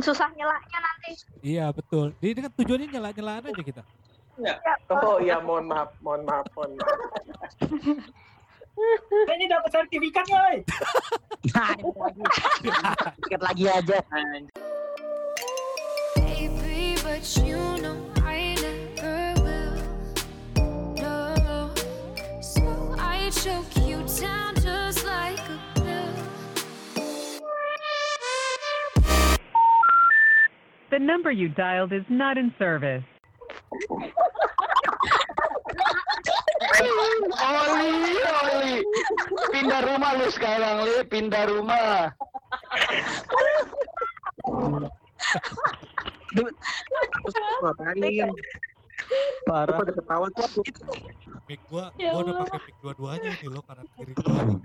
susah nyelaknya nanti. Iya betul. Jadi kan tujuannya nyela-nyelaan aja kita. Oh iya, mohon maaf, mohon maaf, mohon maaf. Ini dapat sertifikat woi. Nah. Dikit lagi aja. Baby, but you know The number you dialed is not in service. Oli, Oli. Pindah rumah lu sekarang, Li. Pindah rumah. Ngapain? Parah. Pada ketawa tuh. Mic gua, Ya gua udah pakai mic dua-duanya ini loh kanan kiri gua. nih.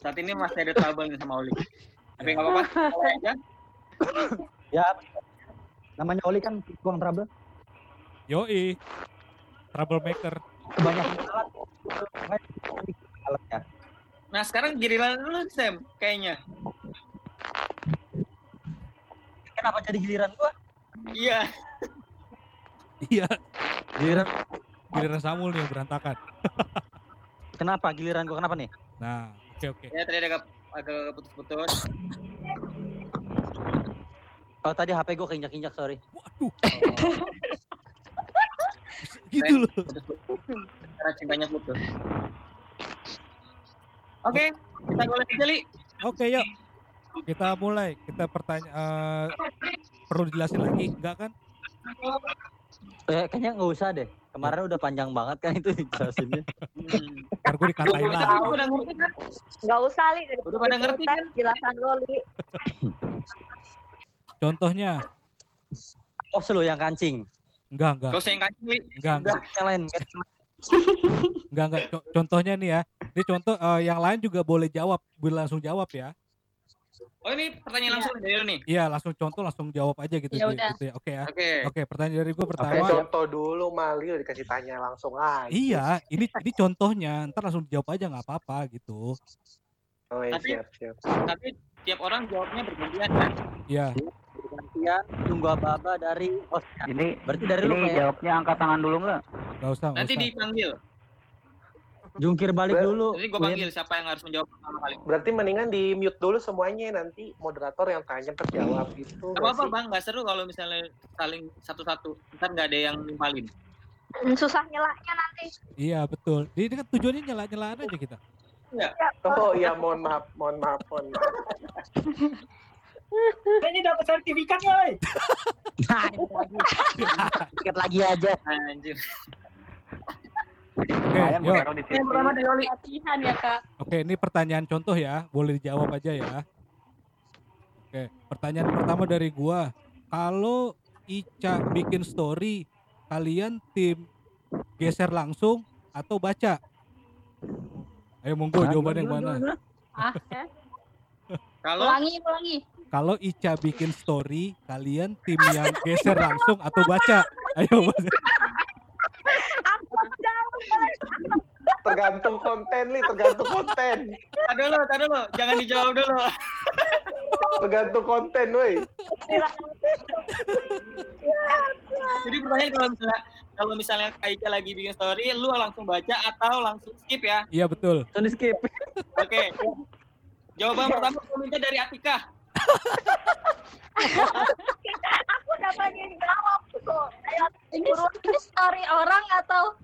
Saat ini masih ada trouble nih sama Oli. Tapi nggak apa-apa, aja. Ya. Namanya Oli kan tukang trouble. Yoi. Troublemaker. Kebanyakan alat. Alatnya. Nah sekarang giliran lu Sam, kayaknya. Kenapa jadi giliran gua? Iya. Iya. Giliran Giliran Samul nih yang berantakan. kenapa? Giliran gua kenapa nih? Nah, oke oke. Ya tadi agak agak putus-putus. Oh tadi HP gua keinjak-injak, sorry. Waduh. gitu loh. Karena cintanya putus. Oke, kita boleh aja Li. Oke, yuk. Kita mulai. Kita pertanyaan eh, perlu dijelasin lagi, enggak kan? Eh, kayaknya nggak usah deh. Kemarin udah panjang banget kan itu jelasinnya. Hmm. Ntar gue dikatain tahu, udah ngerti kan? Nggak usah li. Udah pada ngerti kan? Jelasan lo li. Contohnya, Oh, lu yang kancing. enggak enggak, Gak usah yang kancing Li. enggak enggak, Yang lain. enggak enggak. Co- Contohnya nih ya. Ini contoh eh, yang lain juga boleh jawab, boleh langsung jawab ya. Oh ini pertanyaan langsung dari lu nih. Iya, langsung contoh langsung jawab aja gitu. Ya udah. gitu ya. Oke ya. Oke. Oke, pertanyaan dari gue Oke, pertama. contoh dulu Malil dikasih tanya langsung aja. Iya, ini ini contohnya. Ntar langsung dijawab aja nggak apa-apa gitu. Oh iya, Tapi- siap, siap. Tapi tiap orang jawabnya bergantian kan? Iya. Gantian tunggu aba-aba dari oh, Ini berarti dari lu ini kayak jawabnya angkat tangan dulu nggak? Nggak usah, nggak Nanti usah. dipanggil. jungkir balik Ber- dulu. Jadi gue panggil siapa yang harus menjawab pertama kali. Berarti mendingan di mute dulu semuanya nanti moderator yang tanya terjawab gitu. Gak apa-apa bang, gak seru kalau misalnya saling satu-satu. Ntar gak ada yang nimpalin. Susah nyelaknya nanti. Iya, betul. Jadi ini kan tujuannya nyela-nyelaan aja kita. Oh iya, mohon maaf, mohon maaf, mohon maaf. Ini dapat sertifikat woi. Nah, dikit lagi. Aja. Anjir. Oke, di Yang pertama dari Oli. Latihan ya kak. Oke, ini pertanyaan contoh ya. Boleh dijawab aja ya. Oke, pertanyaan pertama dari gua. Kalau Ica bikin story, kalian tim geser langsung atau baca? Ayo monggo Hah? jawabannya yang mana? Ah, ya. Kalau Ulangi, ulangi. Kalau Ica bikin story, kalian tim yang geser langsung atau baca? Ayo. Tergantung konten nih, tergantung konten. Tadi dulu, tadi dulu. Jangan dijawab dulu. Tergantung konten, woi. Jadi pertanyaan kalau misalnya kalau misalnya Aika lagi bikin story, lu langsung baca atau langsung skip ya? Iya betul. Langsung di skip. Oke. Jawaban pertama gue minta dari Atika. Aku dapat yang jawab. Ayo, ini, ini story orang atau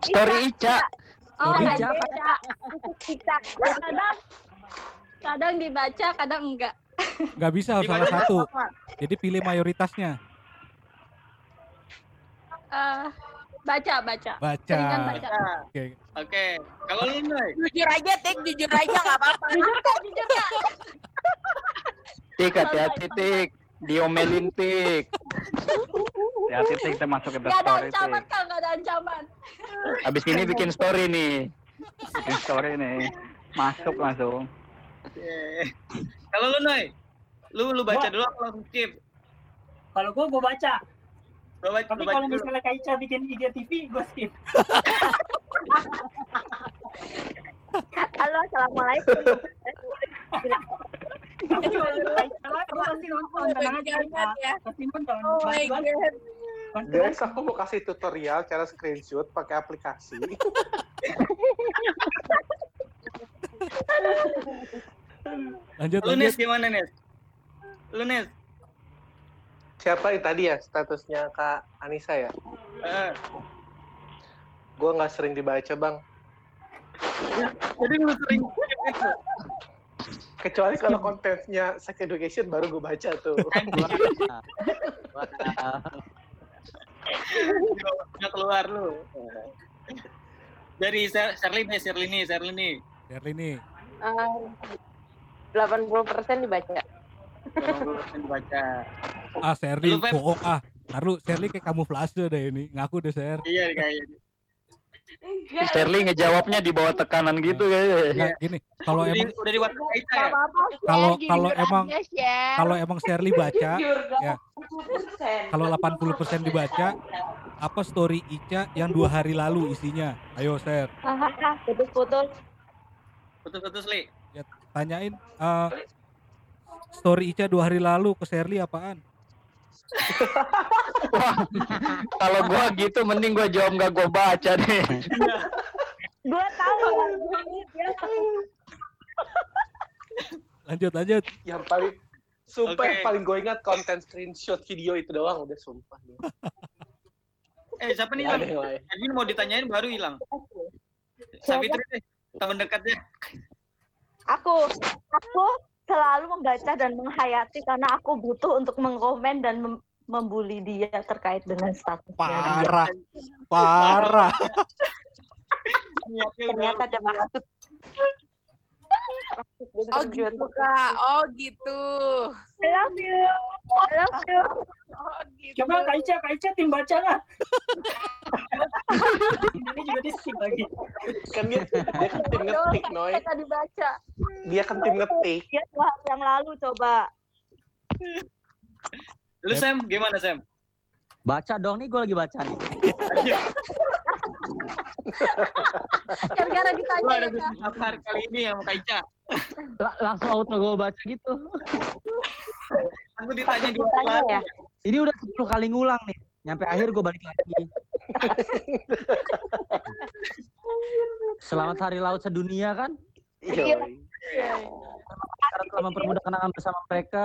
Story Ica. Oh, Story nggak Ica. beda. Ica. Kadang kadang dibaca, kadang enggak. Nggak bisa harus salah satu. Jadi pilih mayoritasnya. Eh, baca, baca. Baca. Mendingan baca. Oke. Oke. Kalau lu Noy, Jujur aja, Tik. Jujur aja nggak apa-apa. Jujur kak, jujur kak. Tik hati-hati tik. Diomelin tik. Hati-hati tik kita masuk ke Gak ada story ancaman kak, gak ada ancaman. Abis ini bikin story nih. Bikin story nih. Masuk langsung. Oke. Kalau lu Noy, lu lu baca Gua- dulu atau langsung skip? Kalau gua gua baca. Baca, Tapi kalau dulu. misalnya Kak Ica bikin IGTV, gua skip. Halo, assalamualaikum. Ya. Pasti nonton. Oh Guys, aku mau kasih tutorial cara screenshot pakai aplikasi. Lanjut Lu Nes lanjut. gimana Nes? Lu Nes? Siapa yang tadi ya statusnya Kak Anissa ya? Eh, Gue nggak sering dibaca bang. jadi lu sering gitu. Kecuali kalau kontennya sex education baru gue baca tuh. Nggak keluar lu. Dari Sher- Shirley nih, Shirley nih, Shirley nih. Shirley nih. Delapan puluh persen dibaca. 20% baca. Ah Feb? bohong ah. Taruh Shirley kayak kamuflase deh ini. Ngaku deh Sher. Iya kayaknya. Sterling ngejawabnya di bawah tekanan gitu kayaknya. Nah, gini, kalau emang udah di WhatsApp Aicha ya? kalau kalau emang kalau emang Shirley baca ya kalau 80% dibaca apa story Ica yang dua hari lalu isinya ayo share Putus-putus. Putus-putus, Li. tanyain eh, story Ica dua hari lalu ke Shirley apaan Kalau gua gitu mending gua jawab nggak gua baca deh. Gua tahu. lanjut lanjut yang paling sumpah Oke. yang paling gue ingat konten screenshot video itu doang udah sumpah. Eh, siapa nih hilang? lain. Tadi mau ditanyain baru hilang. Savitri deh, teman dekatnya. Aku, aku selalu membaca dan menghayati karena aku butuh untuk mengkomen dan mem- membuli dia terkait dengan statusnya dia. parah parah Ternyata ada maksud. Oh gitu kak. Oh gitu. I love you. I love you. Oh gitu. Coba Kak Ica, Kak Ica tim baca lah. Ini juga di skip lagi. Kan dia, dia kan tim ngetik, Noy. Kita dibaca. Dia kan tim ngetik. Dia hari yang lalu coba. Lu Sam, gimana Sam? Baca dong nih gue lagi baca nih. Gara-gara Lu ditanya ada ya, Kak. kali ini sama Kak Ica? La- langsung auto gue baca gitu. Aku ditanya dua kali. ya. Ini udah 10 kali ngulang nih. Nyampe akhir gue balik lagi. Selamat Hari Laut Sedunia kan? Iya. Karena telah mempermudah kenangan bersama mereka.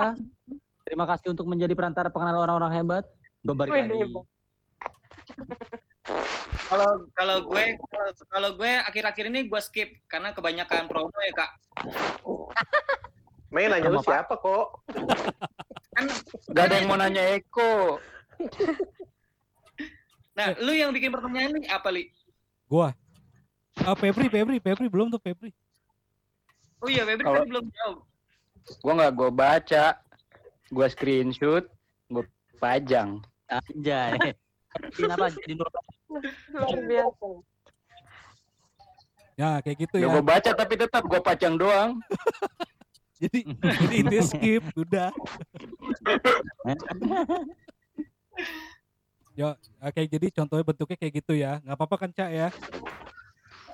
Terima kasih untuk menjadi perantara pengenal orang-orang hebat. Gue balik lagi. Kalau kalau gue kalau, gue akhir-akhir ini gue skip karena kebanyakan promo ya kak. Main nanya lu siapa kok? Kan, Gak ada yang mau nanya Eko. nah lu yang bikin pertanyaan ini apa li? gua ah Febri Febri Febri belum tuh Febri Oh iya, Febri Kalau- tadi belum jawab. Gua nggak gua baca. Gua screenshot, gua pajang. Anjay. Kenapa jadi Luar biasa. ya kayak gitu Ya ya gua baca tapi tetap gua pajang doang. jadi jadi itu skip udah Yo, oke jadi contohnya bentuknya kayak gitu ya. nggak apa-apa kan Cak ya?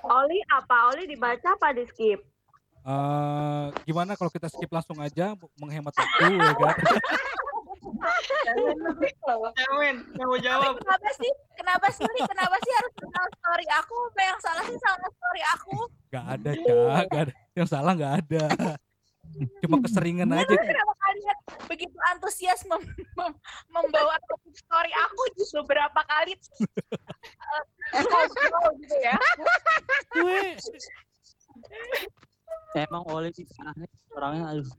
Oli apa? Oli dibaca apa di skip? Eh gimana kalau kita skip langsung aja menghemat waktu ya kan? Cemen, nggak mau jawab. Kenapa sih? Kenapa sih? Kenapa sih harus kenal story aku? Apa yang salah sih sama story aku? Gak ada Cak, gak ada. Yang salah nggak ada. Cuma keseringan aja. Kenapa kalian begitu antusias mem- mem- membawa topik story aku justru berapa kali eh, gitu ya? Emang Oli sih orangnya aduh.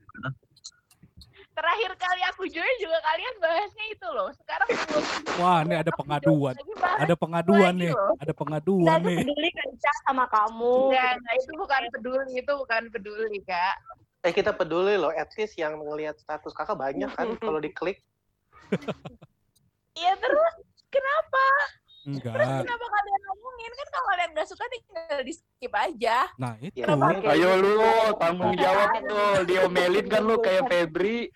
Terakhir kali aku join juga kalian bahasnya itu loh. Sekarang belum Wah, ini ada pengaduan. Ada pengaduan nih. loh. Ada pengaduan Kita nih. peduli kan Cak, sama kamu. Enggak, enggak, itu bukan peduli, itu bukan peduli, Kak. Eh kita peduli loh, at least yang ngelihat status kakak banyak kan kalau diklik. Iya terus kenapa? Enggak. Kenapa kalian? Kan kalau kalian nggak suka tinggal di skip aja. Nah, itu. Ya, Ayo lu tanggung jawab tuh. Diomelin kan lu kayak Febri.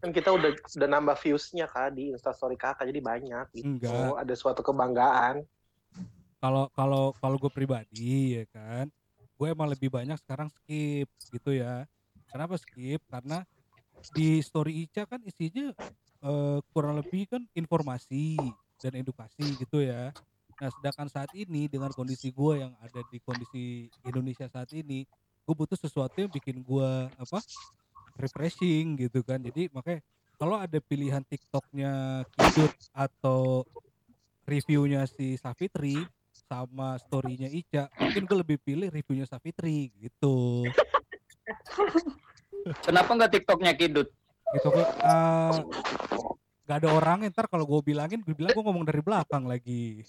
Kan kita udah sudah nambah views-nya kak di instastory kakak jadi banyak gitu. Enggak. Ada suatu kebanggaan. Kalau kalau kalau gue pribadi ya kan, gue emang lebih banyak sekarang skip gitu ya kenapa skip karena di story Ica kan isinya eh, kurang lebih kan informasi dan edukasi gitu ya. Nah sedangkan saat ini dengan kondisi gue yang ada di kondisi Indonesia saat ini gue butuh sesuatu yang bikin gue apa refreshing gitu kan. Jadi makanya kalau ada pilihan TikToknya Kidut atau reviewnya si Safitri sama storynya Ica mungkin gue lebih pilih reviewnya Safitri gitu. Kenapa nggak TikToknya Kidut? Gitu kok eh, gak ada orang ntar kalau gue bilangin gue bilang gue ngomong dari belakang lagi.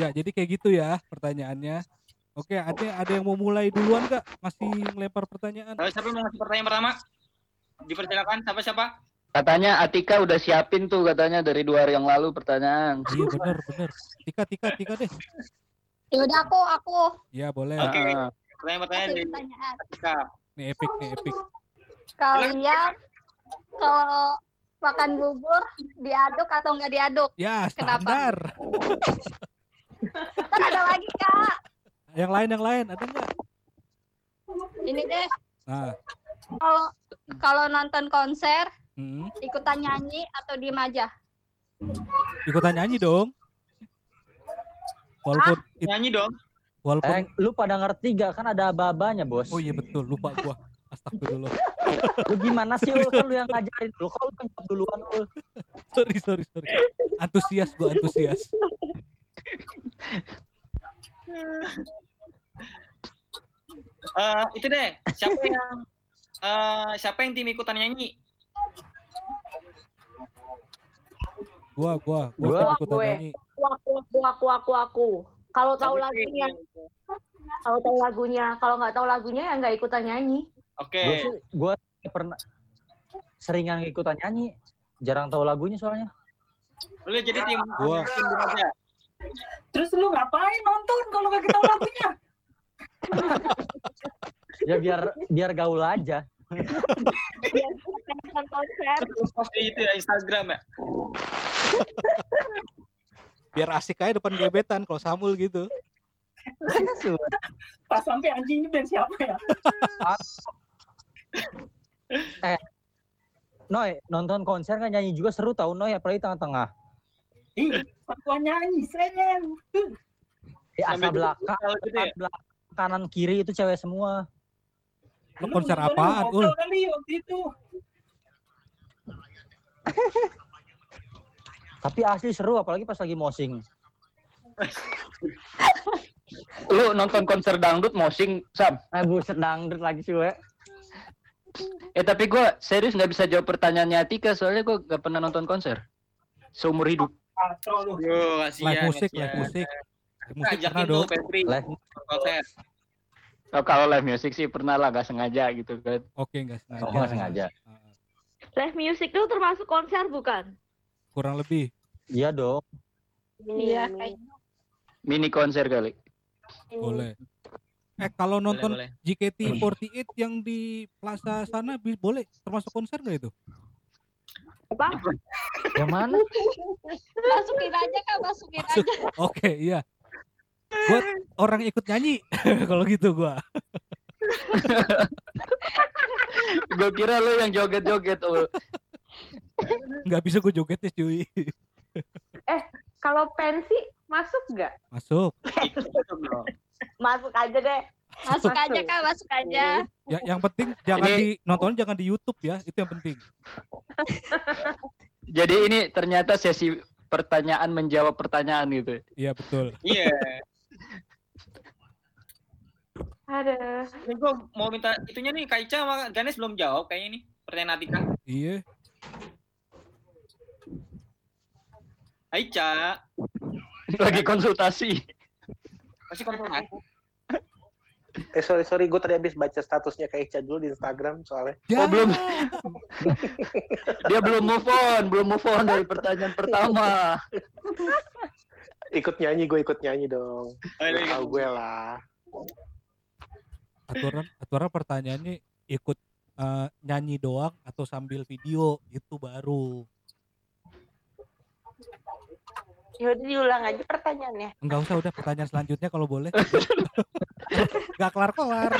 Ya jadi kayak gitu ya pertanyaannya. Oke ada ada yang mau mulai duluan gak masih ngelempar pertanyaan. Kalau siapa yang mau ngasih pertanyaan pertama? Dipersilakan siapa siapa? Katanya Atika udah siapin tuh katanya dari dua hari yang lalu pertanyaan. iya bener bener. Tika tika tika deh. Yaudah aku aku. Ya boleh. Oke. Ah, Pertanyaan-pertanyaan di pertanyaan. Atika. nih epic nih epic Kalian kalau makan bubur diaduk atau nggak diaduk? ya Kenapa? standar Kan ada lagi kak. yang lain yang lain ada nggak Ini deh nah kalau kalau nonton konser hmm, ikutan nyanyi atau diem aja? ikutan nyanyi dong walaupun it- Nyanyi dong. Walaupun Eh, lu pada ngerti gak kan ada aba-abanya, Bos. oh iya betul lupa gua astagfirullah Lu gimana sih lu kan lu yang ngajarin lu kok lu penjawab duluan lu. sorry sorry sorry antusias gua antusias Eh, itu deh. Siapa yang eh siapa yang tim ikutan nyanyi? gua gua gua, Gua, kan ikutan gue. nyanyi Aku, aku, aku, aku, aku, aku. Kalau tahu lagunya, kalau tahu lagunya, kalau nggak tahu lagunya ya nggak ikutan nyanyi. Oke. Gua sih gua pernah seringan ikutan nyanyi, jarang tahu lagunya soalnya. Lu jadi tim Gua. Terus lu ngapain nonton kalau gak kita lagunya? Ya biar biar gaul aja. Biar. Terus post itu ya Instagram ya. biar asik aja depan gebetan kalau samul gitu Pas sampai anjing ini band siapa ya? Noy, nonton konser kan nyanyi juga seru tau Noy, apalagi tengah-tengah. Ih, pas nyanyi, sen. Di asa belakang, gitu ya. belakang, kanan kiri itu cewek semua. Lu konser apaan, Ul? Ul? kali waktu itu. Tapi asli seru apalagi pas lagi mosing. Lu nonton konser dangdut mosing, Sam. Eh buset dangdut lagi sih, we. Eh tapi gua serius nggak bisa jawab pertanyaannya Atika soalnya gua nggak pernah nonton konser seumur hidup. Yo, kasihan. live musik kasihan. live musik live musik pernah dong tuh Live konser. Oh, kalau live music sih pernah lah gak sengaja gitu kan. oke nggak sengaja Oh, sengaja. Ah, Live music itu termasuk konser bukan? Kurang lebih Iya dong. Iya kayaknya. Mini konser kali. boleh eh kalau nonton boleh. JKT48 yang di Plaza sana boleh termasuk konser nggak itu Apa? Yang mana? Masukin aja kak, masukin Masuk. aja. oke iya gua orang ikut nyanyi kalau gitu gua Gue kira lu yang joget-joget. Ul. Nggak bisa gue jogetnya cuy Kalau pensi masuk nggak? masuk. Masuk aja deh. Masuk aja kak, masuk aja. ya yang penting jangan Ini- di nonton jangan di YouTube ya itu yang penting Jadi ini ternyata sesi pertanyaan menjawab pertanyaan gitu. iya betul Iya. Ada. Ini gue mau minta itunya nih Kaica sama Ganes belum jawab kayaknya nih pertanyaan Atika. iya Aica, Lagi konsultasi. masih konfirmasi. Eh sorry sorry, gue tadi habis baca statusnya kayak Ica dulu di Instagram soalnya. Oh belum. Dia belum move on, belum move on dari pertanyaan pertama. Ikut nyanyi, gue ikut nyanyi dong. Oh, iya, iya. Tahu gue lah. aturan aturan pertanyaannya ikut eh, nyanyi doang atau sambil video itu baru Yaudah diulang aja pertanyaannya. Enggak usah udah pertanyaan selanjutnya kalau boleh. Gak kelar-kelar.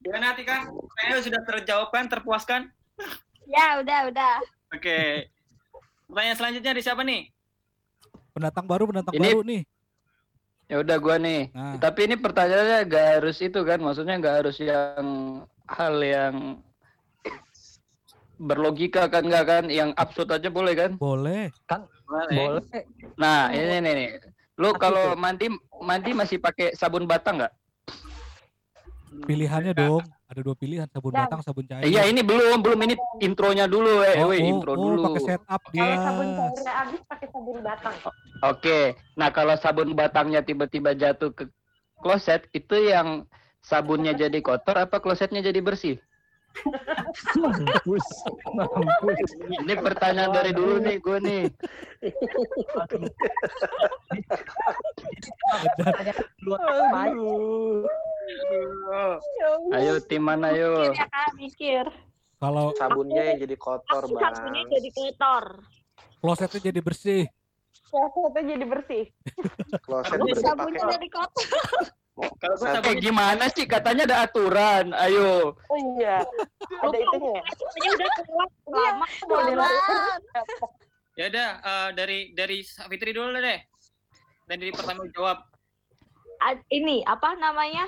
Gimana Tika? Kayaknya sudah terjawabkan, terpuaskan? Ya, udah, udah. Oke. Pertanyaan selanjutnya dari siapa nih? Pendatang baru, pendatang Ini- baru nih. Ya udah gua nih. Nah. Tapi ini pertanyaannya gak harus itu kan, maksudnya gak harus yang hal yang berlogika kan nggak kan, yang absurd aja boleh kan? Boleh. Kan boleh. Nah ini nih nih, lu kalau mandi mandi masih pakai sabun batang nggak? Pilihannya dong. Ada dua pilihan, sabun Dan- batang, sabun cair. Iya ini belum belum ini intronya dulu eh, Oh, weh, oh, intro oh, dulu. pakai setup dia. Kalau sabun cairnya habis pakai sabun batang. Oke, nah kalau sabun batangnya tiba-tiba jatuh ke kloset, itu yang sabunnya jadi kotor apa klosetnya jadi bersih? Mampus, mampus. Ini pertanyaan dari dulu nih gue nih. Ayo tim mana yuk? Mikir ya mikir. Kalau Sabunnya yang jadi kotor, Aku Bang. sabunnya jadi kotor. klosetnya jadi bersih. Klosetnya jadi bersih. Kloset Aku bersih sabunnya jadi kotor. Kalau gue sabun gimana sih? Katanya ada aturan. Ayo. Oh iya. Ada itunya ya? Sabunnya udah keluar lama. Boleh lah. Ya udah eh, dari dari Fitri dulu deh. Dan dari pertama jawab. A- Ini apa namanya?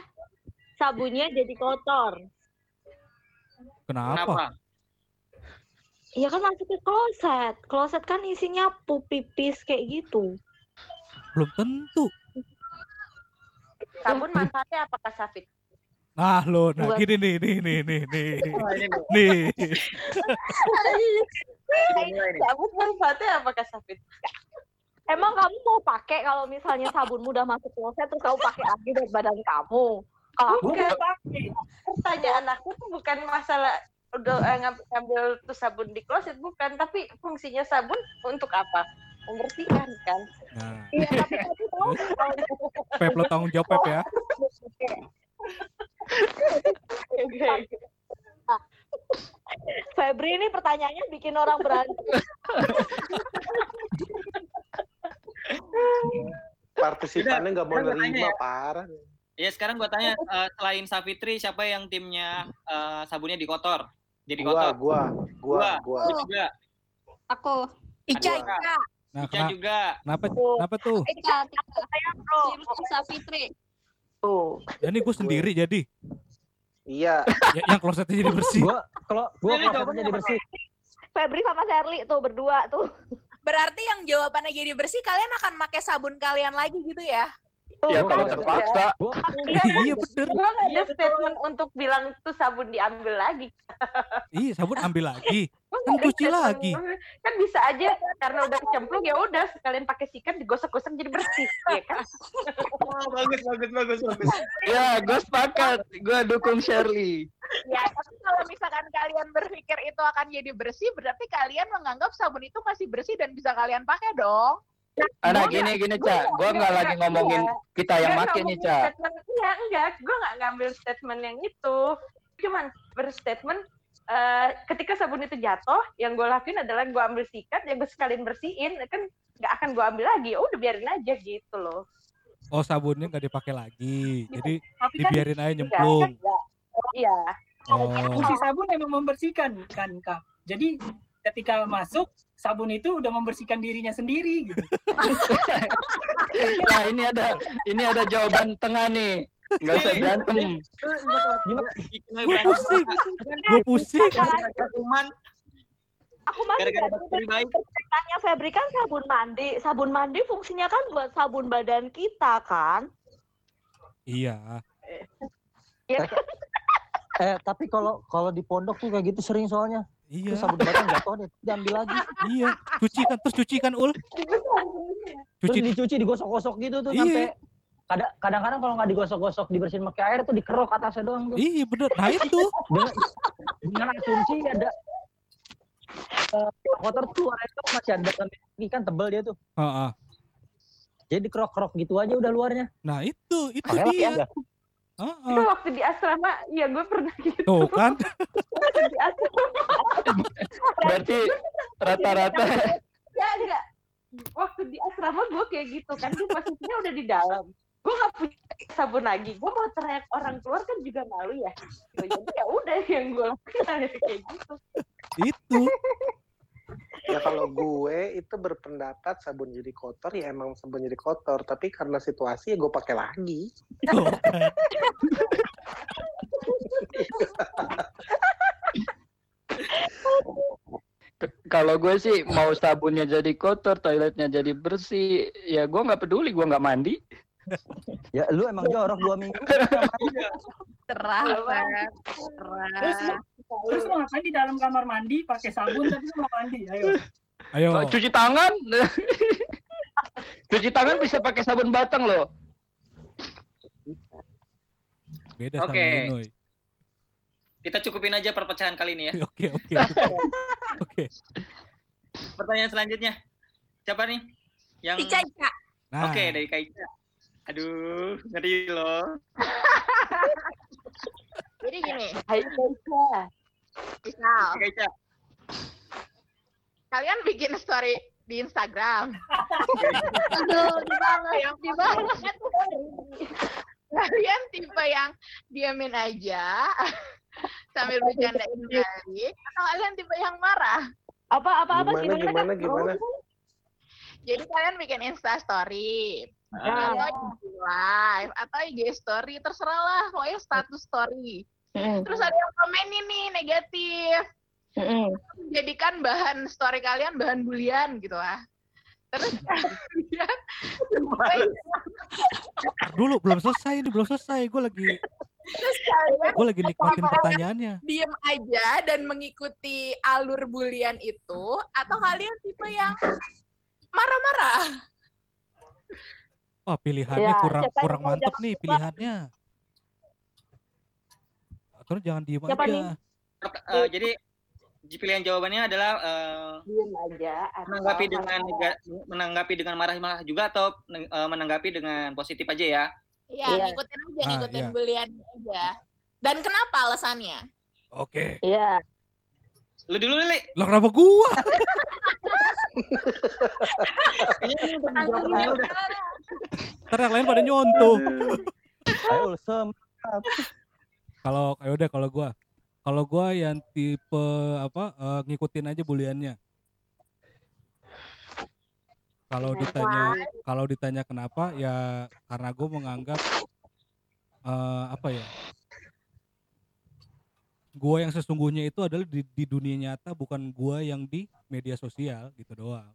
Sabunnya jadi kotor. Kenapa? Kenapa? Iya kan masuk ke kloset. Kloset kan isinya pup pipis kayak gitu. Belum tentu. Sabun manfaatnya apakah Safit? Nah lo, nah Buat- gini nih, nih, nih, nih, nih. Oh, nih. Sabun manfaatnya apakah Safit? Emang kamu mau pakai kalau misalnya sabunmu udah masuk kloset terus kamu pakai lagi buat badan kamu? Kalau aku Bukan. Pertanyaan aku tuh bukan masalah udah eh, ngambil, ngambil tuh sabun di kloset bukan, tapi fungsinya sabun untuk apa? Membersihkan kan? Nah, Iya, tapi kamu tahu nggak kalau Pep lo tanggung jawab Pep ya. Febri ini pertanyaannya bikin orang berantem. partisipannya nggak mau nerima, ya. parah. Ya sekarang gua tanya eh, selain Safitri siapa yang timnya eh, sabunnya dikotor? Jadi Gua, kotor. gua, gua, gua. Gua juga. Aku. Ica, Gua. Ica. Nah, Ica kena- juga. kenapa, kenapa tuh? Tika, Tika. Tim Safitri. Tuh. Ya ini gue sendiri jadi. Iya. Ya, yang klosetnya jadi bersih. Gua kalau gua Ini klosetnya jadi bersih. Febri sama Sherly tuh berdua tuh. Berarti yang jawabannya jadi bersih, kalian akan pakai sabun kalian lagi gitu ya? Ya kalau terpaksa. iya bener. Gua nggak ada statement untuk bilang tuh sabun diambil lagi. Iya, sabun ambil lagi. Kan cuci lagi. Kan bisa aja karena udah kecemplung ya udah sekalian pakai sikat digosok-gosok jadi bersih, ya kan? Oh, bagus bagus bagus bagus. Ya, gue sepakat. Gue dukung Shirley. Ya, tapi kalau misalkan kalian berpikir itu akan jadi bersih, berarti kalian menganggap sabun itu masih bersih dan bisa kalian pakai dong. Anak gini gini nggak- gue nggak lagi ngomongin iya. kita yang Nggak make nih statement, Iya, enggak. Gue nggak ngambil statement yang itu. Cuman berstatement eh, ketika sabun itu jatuh, yang gue lakuin adalah gue ambil sikat, yang gue sekalian bersihin, kan nggak akan gue ambil lagi. Oh, udah biarin aja gitu loh. Oh sabunnya nggak dipakai lagi. Jadi Tapi kan dibiarin aja nyemplung. enggak. Iya. Oh. Fungsi sabun emang membersihkan kan kak. Jadi ketika masuk sabun itu udah membersihkan dirinya sendiri gitu. Nah ini ada ini ada jawaban tengah nih. Nggak usah berantem. Gue pusing. Gue pusing. Cuman Aku masih. Ceritanya Febri kan sabun mandi. Sabun mandi fungsinya kan buat sabun badan kita kan. Iya. Iya. Eh tapi kalau kalau di pondok tuh kayak gitu sering soalnya. Iya. Terus sabun batang jatuh deh, diambil lagi. Iya. Cuci kan terus cuci kan ul. Terus Cuci. dicuci, digosok-gosok gitu tuh Iya. sampai kadang- kadang-kadang kalau nggak digosok-gosok dibersihin pakai air tuh dikerok atasnya doang tuh. Iya bener. Nah itu. Dengan, dengan asumsi ada eh, kotor tuh tuh masih ada kan tebel dia tuh. Heeh. Jadi kerok-kerok gitu aja udah luarnya. Nah itu itu dia. ada. Heeh. Itu waktu di asrama, ya gue pernah gitu. Tuh kan. Waktu di asrama. Berarti rata-rata ya enggak waktu di asrama gue kayak gitu kan dia posisinya udah di dalam gue nggak punya sabun lagi gue mau teriak orang keluar kan juga malu ya jadi ya udah yang gue lakukan kayak gitu Itu. Ya kalau gue itu berpendapat sabun jadi kotor ya emang sabun jadi kotor, tapi karena situasi ya gue pakai lagi. Kalau gue sih mau sabunnya jadi kotor, toiletnya jadi bersih, ya gue nggak peduli, gue nggak mandi. Ya lu emang jorok dua minggu. Cerah, Feb. Terus terus lu ngapain di dalam kamar mandi pakai sabun tapi lu nggak mandi? Ayo. Ayo. Cuci tangan, cuci tangan bisa pakai sabun batang loh. Beda sama Oke. Ninoy. Kita cukupin aja perpecahan kali ini ya. Oke, oke. Oke. Pertanyaan selanjutnya. Siapa nih? Yang Ica, Ica. Nah, Oke, dari Kak Ica. Aduh, ngeri loh. Jadi gini, Hai Keisha. misal Kak Ica. kalian bikin story di Instagram. Aduh, dibalas, yang dibalas. kalian tipe yang diamin aja sambil bercandain balik atau kalian tipe yang marah? Apa apa apa Gimana, gimana, gimana? Jadi kalian bikin Insta story Ah. atau IG live atau IG story terserah lah pokoknya status story. Mm-mm. Terus ada yang komen ini negatif. Mm-mm. Menjadikan bahan story kalian bahan bulian gitu lah. Terus dulu belum selesai ini belum selesai. Gue lagi terus kalian gue lagi nikmatin pertanyaannya. diem aja dan mengikuti alur bulian itu atau kalian tipe yang marah-marah Wah pilihannya Ya, kurang kurang mantep nih pilihannya. Terus jangan diem Siapa aja. nih? Eh, jadi pilihan jawabannya adalah eh, Diem aja. atau menanggapi dengan nega- menanggapi dengan marah-marah juga atau eh, menanggapi dengan positif aja ya. Iya, Iya. ngikutin aja, Ah, ngikutin iya. bulian aja. Dan kenapa alasannya? Oke. Iya. Lu dulu Lili. Lah kenapa gua? Kayaknya udah. Ntar yang lain pada nyontoh. Kalau ya udah kalau gua kalau gua yang tipe apa eh, ngikutin aja buliannya. Kalau ditanya kalau ditanya kenapa ya karena gue menganggap eh, apa ya? Gua yang sesungguhnya itu adalah di, di dunia nyata bukan gua yang di media sosial gitu doang.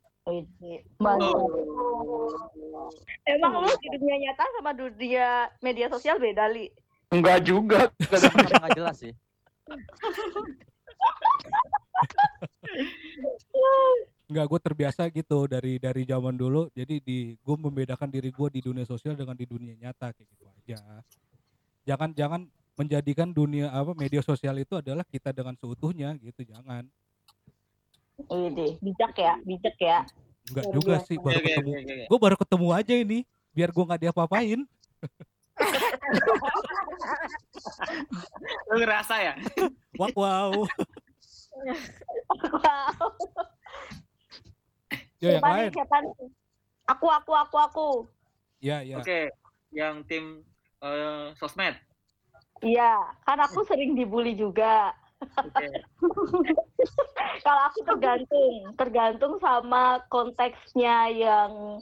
Mantap. Oh. Emang lu di dunia nyata sama dunia media sosial beda, Li? Enggak juga. Nggak jelas sih. Enggak, gue terbiasa gitu dari dari zaman dulu. Jadi di gue membedakan diri gue di dunia sosial dengan di dunia nyata kayak gitu aja. Jangan jangan menjadikan dunia apa media sosial itu adalah kita dengan seutuhnya gitu, jangan. Ini bijak ya, bijak ya. Enggak Luar juga biasa. sih, baru ketemu. Gue baru ketemu aja ini, biar gue nggak diapa-apain. Lu ngerasa ya? Wow, wow. Yo yang Siapa nih, lain. siapa nih? Aku, aku, aku, aku. Ya, ya. Oke, yang tim eh, sosmed. Iya, kan aku sering dibully juga. Oke. Kalau aku tergantung, tergantung sama konteksnya yang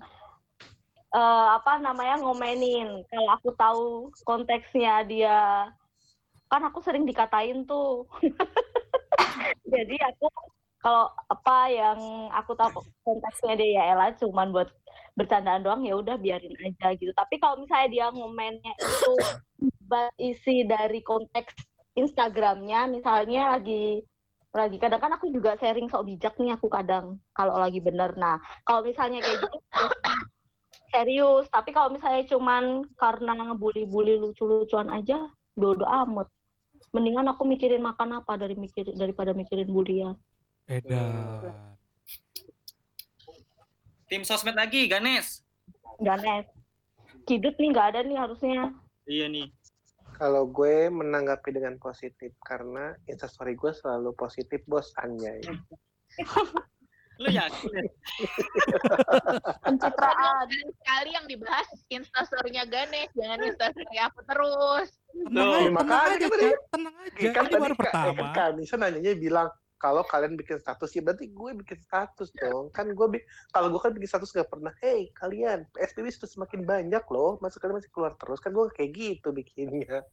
eh, apa namanya ngomenin. Kalau aku tahu konteksnya dia, kan aku sering dikatain tuh. Jadi aku kalau apa yang aku tahu konteksnya dia ya Ella cuman buat bercandaan doang ya udah biarin aja gitu. Tapi kalau misalnya dia ngomennya itu isi dari konteks Instagramnya, misalnya lagi lagi kadang kan aku juga sharing sok bijak nih aku kadang kalau lagi bener. Nah kalau misalnya kayak gitu serius. Tapi kalau misalnya cuman karena ngebully-bully lucu-lucuan aja, bodo amat. Mendingan aku mikirin makan apa dari mikir daripada mikirin bulian. Edan. Tim sosmed lagi, Ganes. Ganes. Kidut nih nggak ada nih harusnya. Iya nih. Kalau gue menanggapi dengan positif karena instastory gue selalu positif bos anjay. Lu yakin? Pencitraan. sekali yang dibahas instastory-nya Ganesh, jangan instastory aku terus. Tenang aja, Ya, tenang aja. Tenang aja. kan Ini tadi baru pertama. kan Kanisa nanyanya bilang kalau kalian bikin status ya berarti gue bikin status dong kan gue bi- kalau gue kan bikin status gak pernah hey kalian PSBB sudah semakin banyak loh masa kalian masih keluar terus kan gue kayak gitu bikinnya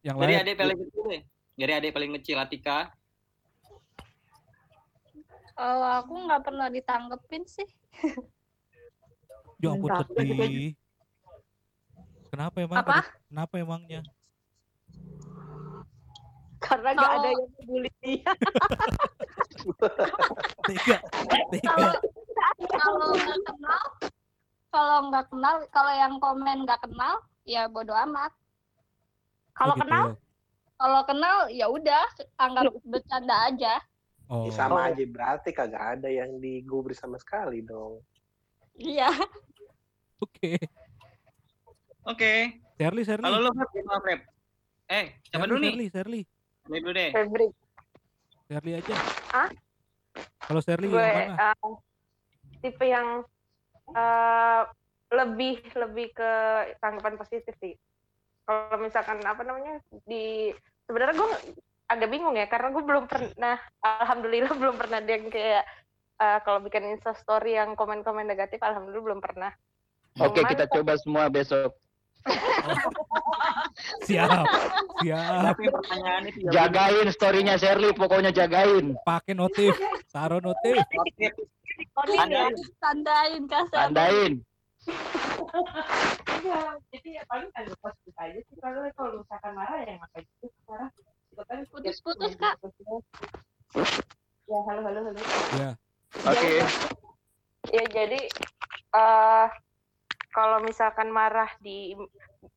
Yang Dari lain. adik paling kecil. Dari adik paling kecil Atika. Kalau aku nggak pernah ditanggepin sih. Ya ampun sedih. Kenapa emang? Apa? Kenapa emangnya? Karena nggak ada yang peduli dia. Kalau nggak kenal, kalau nggak kenal, kalau yang komen nggak kenal, ya bodo amat. Kalau gitu. kenal, Kalau kenal, ya udah anggap bercanda aja. Oh. Ya, sama aja berarti kagak ada yang digubris sama sekali dong Iya. Oke. Oke. Shirley, Shirley. Lu Feb, gimana Feb? Eh, siapa dulu nih? Shirley, Shirley. Ini dulu deh. Febri. Shirley aja. Hah? Kalau Shirley gue yang mana? eh, tipe yang eh, lebih lebih ke tanggapan positif sih. Kalau misalkan apa namanya di sebenarnya gue agak bingung ya karena gue belum pernah alhamdulillah belum pernah ada yang kayak eh, kalau bikin insta story yang komen-komen negatif alhamdulillah belum pernah. Oke, Cuman kita coba semua besok. Siap. Siap. Tapi pertanyaannya tidak Jagain story-nya Shirley, pokoknya jagain. Pakai notif. Taruh notif. Anda Tandain kasar. Tandain. Iya, jadi ya paling ada positif aja sih kalau kalau misalkan marah ya makanya itu kan Putus-putus, Kak. Ya, halo halo halo. Ya. Oke. Ya jadi eh kalau misalkan marah di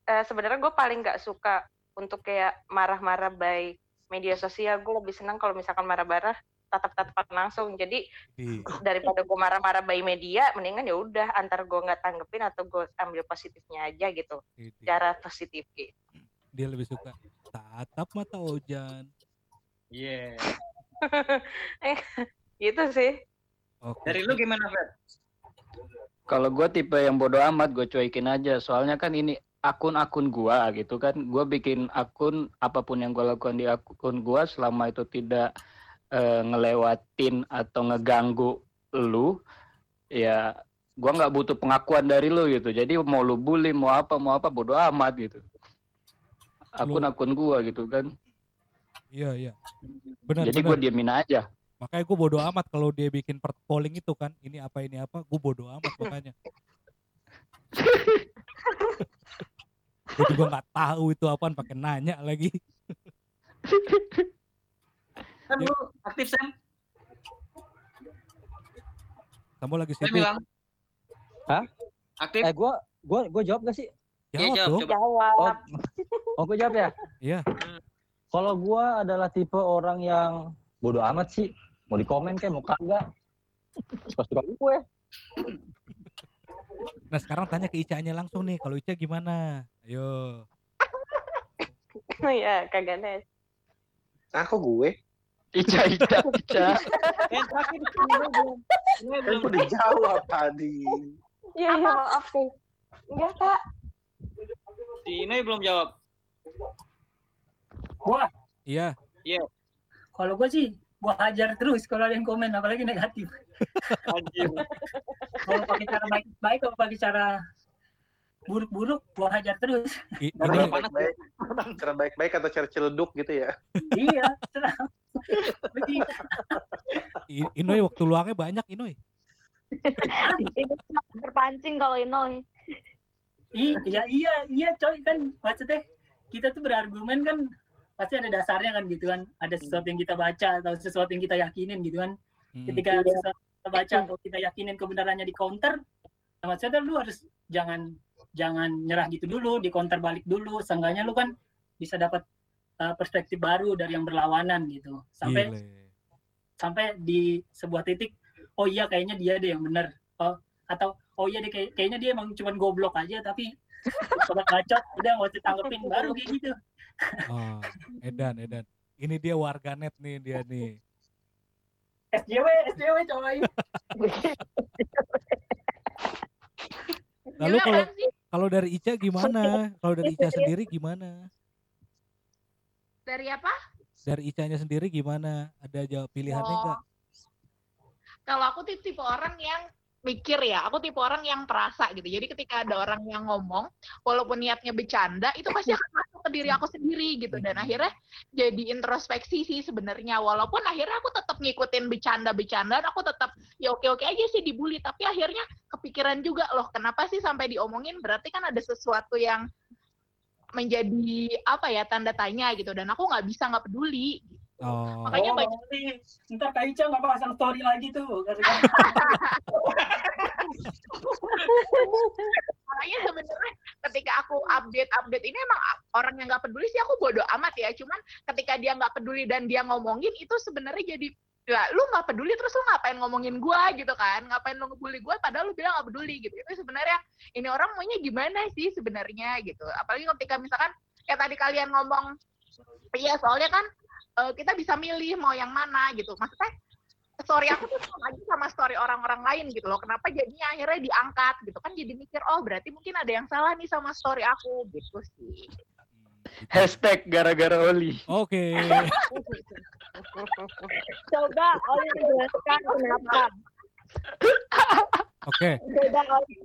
eh, sebenarnya gue paling nggak suka untuk kayak marah-marah by media sosial. Gue lebih senang kalau misalkan marah-marah tatap-tatapan langsung. Jadi Di. daripada gue marah-marah by media, mendingan ya udah antar gue nggak tanggepin atau gue ambil positifnya aja gitu. di- di. Cara positif gitu. Dia lebih suka tatap mata Ojan. Iya. eh, gitu sih. Oke. Dari lu gimana, Feb? Kalau gue tipe yang bodoh amat, gue cuekin aja. Soalnya kan ini akun-akun gua gitu kan. Gue bikin akun apa pun yang gue lakukan di akun gua selama itu tidak eh, ngelewatin atau ngeganggu lu, ya gua nggak butuh pengakuan dari lu gitu. Jadi mau lu bully, mau apa, mau apa, bodoh amat gitu. Akun-akun gua gitu kan. Iya, iya. Benar, Jadi gue diemin aja. Makanya gue bodo amat kalau dia bikin per- polling itu kan. Ini apa, ini apa. Gue bodo amat makanya. gue juga nggak tahu itu apaan pakai nanya lagi. Sam, lu aktif, Sam? Kamu lagi sibuk. bilang. Hah? Aktif? Eh gua gua gua jawab gak sih? Jawab jawab, dong. coba. Oh, oh gua jawab ya? Iya. Kalau gua adalah tipe orang yang bodoh amat sih. Mau di komen kayak mau kagak. Suka-suka gue. Nah sekarang tanya ke Ica-nya langsung nih. Kalau Ica gimana? Ayo. ya, kagak nes. nah kok gue Ica, Ica, Ica. Eh, terakhir belum. Ini kan udah jawab tadi Iya, iya, maaf nih. Enggak, Kak. Si Inoy belum jawab. Wah, Iya. Iya. kalau gue sih gua hajar terus kalau ada yang komen apalagi negatif. Kalau pakai cara baik-baik kalau pakai cara buruk-buruk gua hajar terus. I- cara baik-baik cara baik-baik atau cara celeduk gitu ya iya, Inoy waktu luangnya banyak Inoy. Itu berpancing kalau Inoy. Iya, iya, iya, coy kan maksudnya kita tuh berargumen kan pasti ada dasarnya kan gitu kan. Ada sesuatu yang kita baca atau sesuatu yang kita yakinin gitu kan. Hmm. Ketika sesuatu yang kita baca atau kita yakinin kebenarannya di counter, maksudnya lu harus jangan jangan nyerah gitu dulu, di counter balik dulu. Seenggaknya lu kan bisa dapat uh, perspektif baru dari yang berlawanan gitu. Sampai Gile. sampai di sebuah titik oh iya kayaknya dia deh yang benar oh atau oh iya deh kayak- kayaknya dia emang cuma goblok aja tapi sobat bacot udah mau ditanggepin baru kayak gitu Oh, Edan, Edan. Ini dia warganet nih dia nih. SJW, SJW coy. Lalu kalau kalau dari Ica gimana? Kalau dari Ica sendiri gimana? Dari apa? Dari Icanya sendiri gimana? Ada jawab pilihannya Oh. enggak? Kalau aku tipe orang yang mikir ya, aku tipe orang yang perasa gitu. Jadi ketika ada orang yang ngomong, walaupun niatnya bercanda, itu pasti akan masuk ke diri aku sendiri gitu. Dan akhirnya jadi introspeksi sih sebenarnya. Walaupun akhirnya aku tetap ngikutin bercanda-bercandaan, aku tetap ya oke-oke aja sih dibully. Tapi akhirnya kepikiran juga loh, kenapa sih sampai diomongin? Berarti kan ada sesuatu yang menjadi apa ya tanda tanya gitu. Dan aku nggak bisa nggak peduli. Oh. Makanya oh, banyak berarti ntar Kak Ica nggak pasang story lagi tuh. makanya sebenarnya ketika aku update update ini emang orang yang nggak peduli sih aku bodoh amat ya cuman ketika dia nggak peduli dan dia ngomongin itu sebenarnya jadi ya lu nggak peduli terus lu ngapain ngomongin gua gitu kan ngapain lu ngebully gua padahal lu bilang nggak peduli gitu itu sebenarnya ini orang maunya gimana sih sebenarnya gitu apalagi ketika misalkan kayak tadi kalian ngomong iya soalnya kan eh, kita bisa milih mau yang mana gitu maksudnya story aku tuh sama aja sama story orang-orang lain gitu loh. Kenapa jadinya akhirnya diangkat gitu kan jadi mikir oh berarti mungkin ada yang salah nih sama story aku gitu sih. Hashtag gara-gara Oli. Oke. Coba Oli menjelaskan kenapa. Oke. Oli.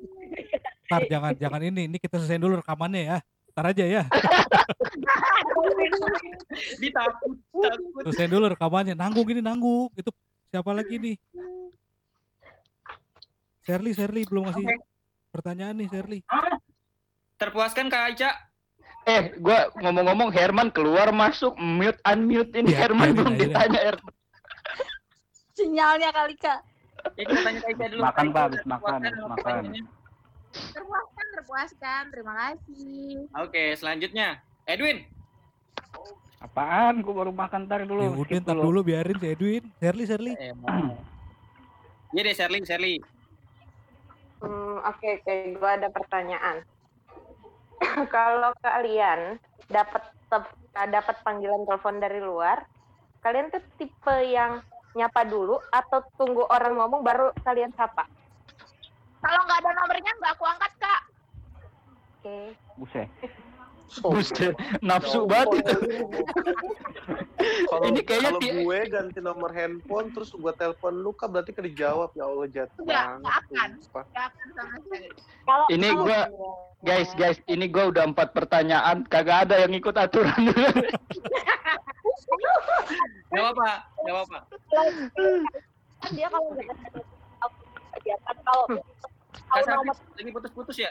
Ntar jangan jangan ini. Ini kita selesaiin dulu rekamannya ya. Ntar aja ya. Ditakut, takut. Selesaiin dulu rekamannya. Nanggung ini nanggung. Itu siapa lagi nih? Sherly, Sherly belum ngasih Oke. pertanyaan nih Sherly. Terpuaskan Kak Ica? Eh, gua ngomong-ngomong Herman keluar masuk mute unmute ini Biar- Herman biarin belum deh. ditanya Herman. Sinyalnya kali kak. Ya kita tanya Kak Ica dulu. Makan, Pak, habis makan, habis makan. Terpuaskan, terpuaskan. Terima kasih. Oke, selanjutnya. Edwin. Apaan? Gua baru makan ntar Ya dulu. udah skip ntar dulu biarin si Edwin. Sherly, Sherly. Iya deh, Sherly, Sherly. Hmm, Oke, oke, gue ada pertanyaan. Kalau kalian dapat dapat panggilan telepon dari luar, kalian tuh tipe yang nyapa dulu atau tunggu orang ngomong baru kalian sapa? Kalau nggak ada nomornya nggak aku angkat kak. Oke. Buset. Buset, nafsu banget itu. Kalau Ini kayaknya kalau gue ganti nomor handphone terus gue telepon lu kan berarti kan dijawab ya Allah jatuh Nggak, banget. nggak akan. Nggak akan sama sekali. Kalau Ini kalau- gua guys, guys, ini gua udah empat pertanyaan, kagak ada yang ikut aturan. Gak apa, gak apa. kan dia kalau nggak ada dia kan kalau Kak lagi putus-putus ya?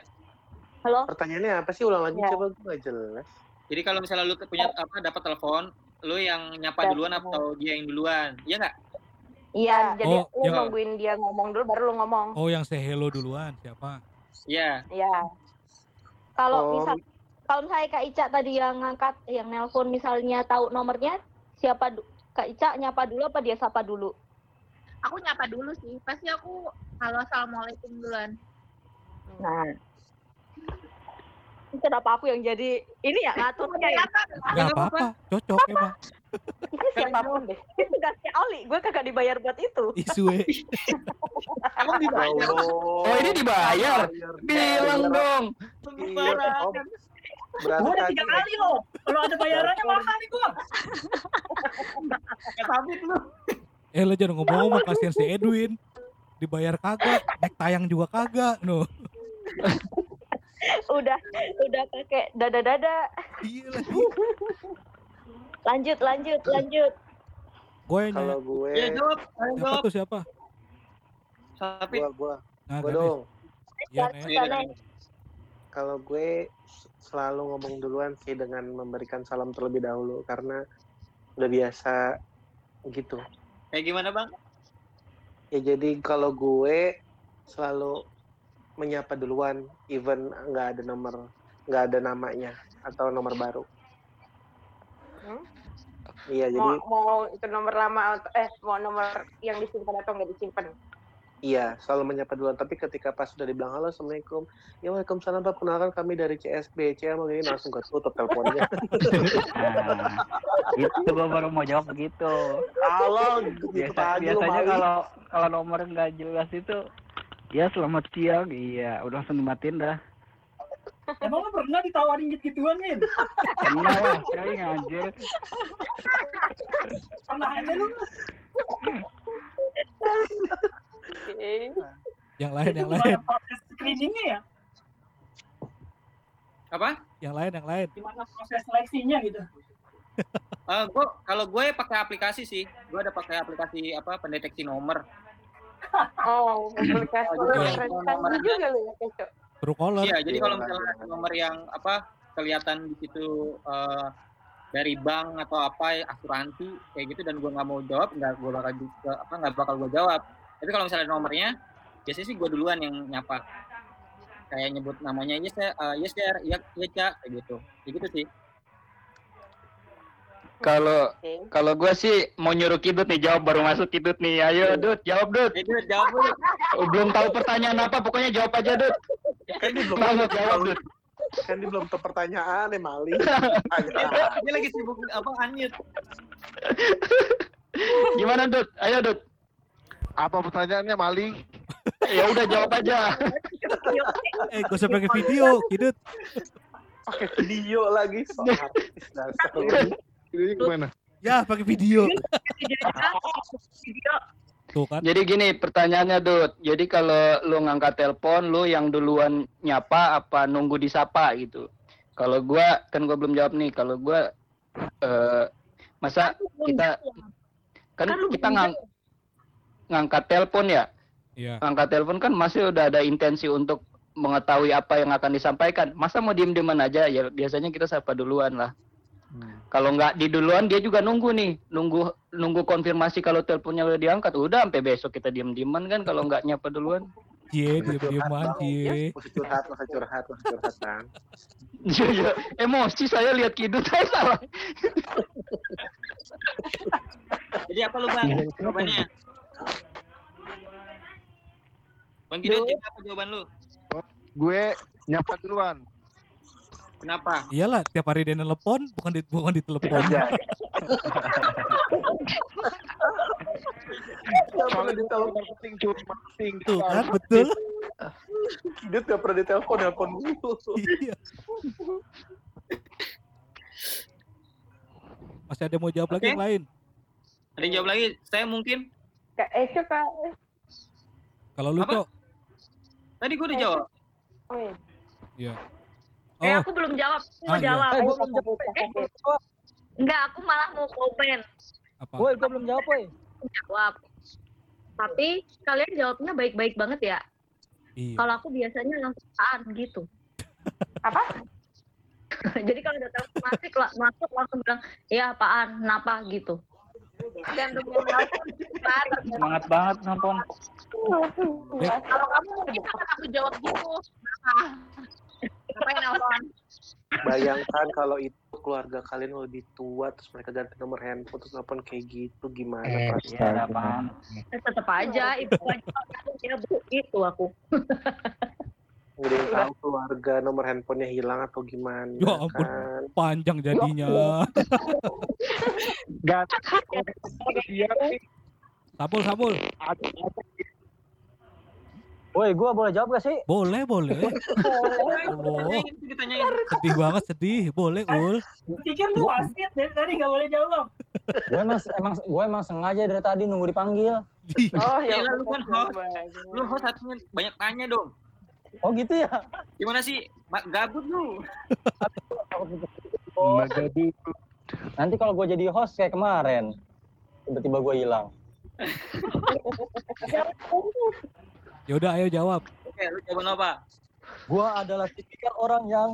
halo Pertanyaannya apa sih ulang lagi Ya. coba gue nggak jelas. Jadi kalau misalnya lu punya apa dapat telepon, lu yang nyapa duluan atau dia yang duluan? Iya nggak? Iya, jadi Oh, lu yang- nungguin dia ngomong dulu baru lu ngomong. Oh yang say hello duluan siapa? Iya. Iya. kalau Oh. misal kalau misalnya Kak Ica tadi yang ngangkat yang nelpon misalnya tahu nomornya siapa Kak Ica nyapa dulu apa dia sapa dulu? Aku nyapa dulu sih. Pasti aku halo assalamualaikum duluan. Nah. Kenapa aku yang jadi ini ya ngaturnya ya? Gak apa-apa, cocok emang. Ini siapa pun deh. Tugasnya Oli, gue kagak dibayar buat itu. Isu eh. Emang dibayar? Oh, Oh, ini dibayar? Bilang dong. Iya. Berarti Gua udah tiga kali loh. Kalau ada bayarannya mahal nih gua. Kayak Sabit lu. Eh lo jangan ngomong-ngomong kasihan si Edwin. Dibayar kagak, naik tayang juga kagak. No. udah udah pakai dada-dada. Iya lagi. Lanjut, lanjut, lanjut. Gue yang kalau gue Ya jawab, ayo siapa jawab. tuh siapa? Gua gua Nah, gua dong. Iya. Iya, Ganes. Kalau gue selalu ngomong duluan sih dengan memberikan salam terlebih dahulu karena udah biasa gitu. Kayak gimana bang? Ya jadi kalau gue selalu menyapa duluan, even nggak ada nomor, nggak ada namanya atau nomor baru. Hmm? Iya Mau jadi mau itu nomor lama atau eh mau nomor yang disimpan atau nggak disimpan? Iya, selalu menyapa duluan. Tapi ketika pas sudah dibilang halo, assalamualaikum, ya waalaikumsalam pak, kenalkan kami dari CSB, CM ini langsung gue tutup teleponnya. Nah, itu gua baru mau jawab begitu. Halo, gitu Biasa, lu, biasanya kalau kalau nomor nggak jelas itu ya selamat siang iya udah langsung dimatiin dah Emang lu pernah ditawarin gitu-gituan, Min? Pernah lah, sering anjir. Pernah aja lu. Yang lain, yang lain. proses screeningnya ya? Apa? Yang lain, yang lain. Gimana proses seleksinya gitu? Eh, gua kalau gue pakai aplikasi sih, gue ada pakai aplikasi apa pendeteksi nomor. Oh, aplikasi Oh, Iya. nomornya- juga lu ya, Keco. True caller. Iya, jadi kalau misalnya ada nomor yang apa kelihatan di situ eh, dari bank atau apa asuransi kayak gitu dan gue nggak mau jawab, nggak gue bakal juga apa nggak bakal gue jawab. Tapi kalau misalnya ada nomornya, biasanya sih gue duluan yang nyapa. Kayak nyebut namanya yes ya, eh, yes ya, iya iya cak kayak gitu. Kayak gitu sih. Kalau kalau gue sih mau nyuruh Kidut nih jawab baru masuk Kidut nih. Ayo Dut, jawab Dut. Dut, jawab. Oh, Belum tahu pertanyaan apa, pokoknya jawab aja Dut. Kan dia belum Selamat jawab Dut. kan dia belum tahu pertanyaan ya Mali. Dia lagi sibuk apa unmute. Gimana Dut? Ayo Dut. Apa pertanyaannya Mali? Ya udah jawab aja. Eh, gak usah pakai video, Kidut. Pakai video lagi. So. Videonya gimana? Ya, pakai video. Tuh kan. Jadi gini pertanyaannya Dut. Jadi kalau lu ngangkat telepon, lu yang duluan nyapa apa nunggu disapa gitu. Kalau gua kan gua belum jawab nih. Kalau gua eh masa kita kan kita ngang, ngangkat telepon ya. Iya. Ngangkat telepon kan masih udah ada intensi untuk mengetahui apa yang akan disampaikan. Masa mau diem-dieman aja? Ya biasanya kita sapa duluan lah. Kalau nggak di duluan dia juga nunggu nih, nunggu nunggu konfirmasi kalau teleponnya udah diangkat. Udah sampai besok kita diem-dieman kan kalau nggak nyapa duluan. Cie, diem-dieman. Masa curhat, masa curhat, masa curhat kan. Iya, iya. Emosi saya lihat kidut saya salah. Jadi apa lu bang? Jawabannya? Bang jadi apa jawaban lu? Gue nyapa duluan. Kenapa? Iyalah, tiap hari dia nelpon, bukan di bukan di telepon. Soalnya di telepon penting cuma penting. Tuh kan, betul. Dia gak pernah ditelepon, telepon dulu. Iya. Masih ada yang mau jawab lagi Oke. yang lain? Ada yang jawab lagi? Saya mungkin. Kak Eco, Kak. Kalau lu? Cok. Tadi gue udah jawab. Oh, iya. Iya. Eh, Oh, aku belum jawab. Aku mau Ah, iya. jawab. Eh, gua belum jawab. Eh, enggak, aku malah mau komen. apa? Woi, gua belum jawab, woi. Jawab. Tapi kalian jawabnya baik-baik banget ya. Iya. Kalau aku biasanya langsung apaan gitu. Apa? Jadi kalau udah telepon masuk, masuk langsung bilang, ya apaan, kenapa gitu. Semangat banget nonton. Kalau kamu mungkin akan aku jawab gitu. Ngapain? Bayangkan kalau itu keluarga kalian lebih tua, terus mereka ganti nomor handphone, terus nelfon kayak gitu, gimana Eh, perasaan? iya? Eh, tetap aja, itu aja. Ya, bu, itu aku. Nggak ada yang tahu keluarga nomor handphonenya hilang atau gimana Ya ampun, kan? panjang jadinya. Gak sih Sabul, sabul. Woi, gua boleh jawab gak sih? Boleh, boleh. Ditanyain. sedih banget, sedih. Boleh, Ul. Pikir lu wasit dari tadi nggak boleh jawab. Gue emang emang gue emang sengaja dari tadi nunggu dipanggil. Oh, ya. Lu kan host. Lu host satunya banyak tanya dong. Oh gitu ya. Gimana sih? Ma- Gabut lu. Magadu. Nanti kalau gue jadi host kayak kemarin, tiba-tiba gue hilang. Ya udah, ayo jawab. Oke, lu jawaban apa? Gue adalah tipikal orang yang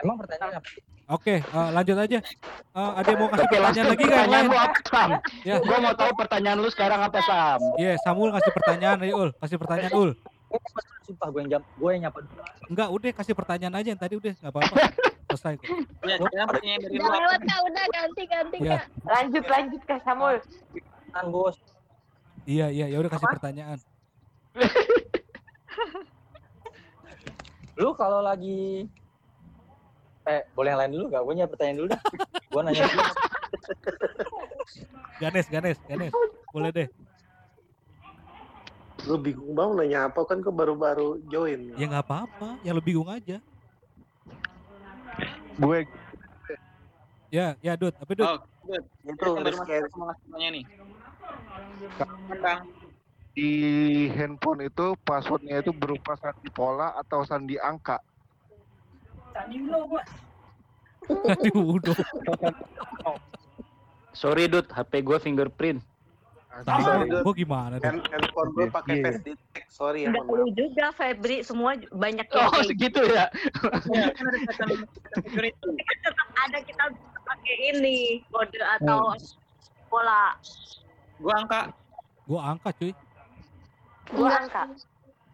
emang pertanyaannya apa? Oke, eh, lanjut aja. Eh, ada yang mau kasih Oke, pertanyaan lagi nggak yang pertanyaan lu apa, Sam? Ya. Gua mau tahu pertanyaan lu sekarang apa, Sam? Iya, Samul kasih pertanyaan aja, Ul. Kasih pertanyaan, Ul. Sumpah gue yang jawab, gue yang nyapa dulu. Enggak, udah kasih pertanyaan aja yang tadi udah, nggak apa-apa. Selesai kok. Ya, dari lewat, Kak. Udah, ganti, ganti, Iya. Kak. Lanjut, lanjut, Kak Samul. Kan bos. Iya iya ya udah kasih pertanyaan. Lu kalau lagi eh boleh yang lain dulu gak? Gue punya pertanyaan dulu dah. Gue nanya dulu. Ganes Ganes Ganes. Boleh deh. Lu bingung banget nanya apa kan gue baru-baru join. Ya nggak apa-apa. Yang lu bingung aja. Gue Ya ya Dut. Apa Dut? Oh, good. Itu mau ngasih tanya nih. Bang, di handphone itu passwordnya itu berupa sandi pola atau sandi angka. Tadi lo gua. Aduh udah. Sorry Dut, HP gue fingerprint. Tahu gua gimana dong? Handphone gue pakai Iya. face detect. Sorry ya, Enggak juga Febri, semua banyak yang Oh kayak segitu ya? ya, kan gitu. tetap ada kita pakai ini kode atau pola. Gua angka. Gua angkat cuy. Gua angka.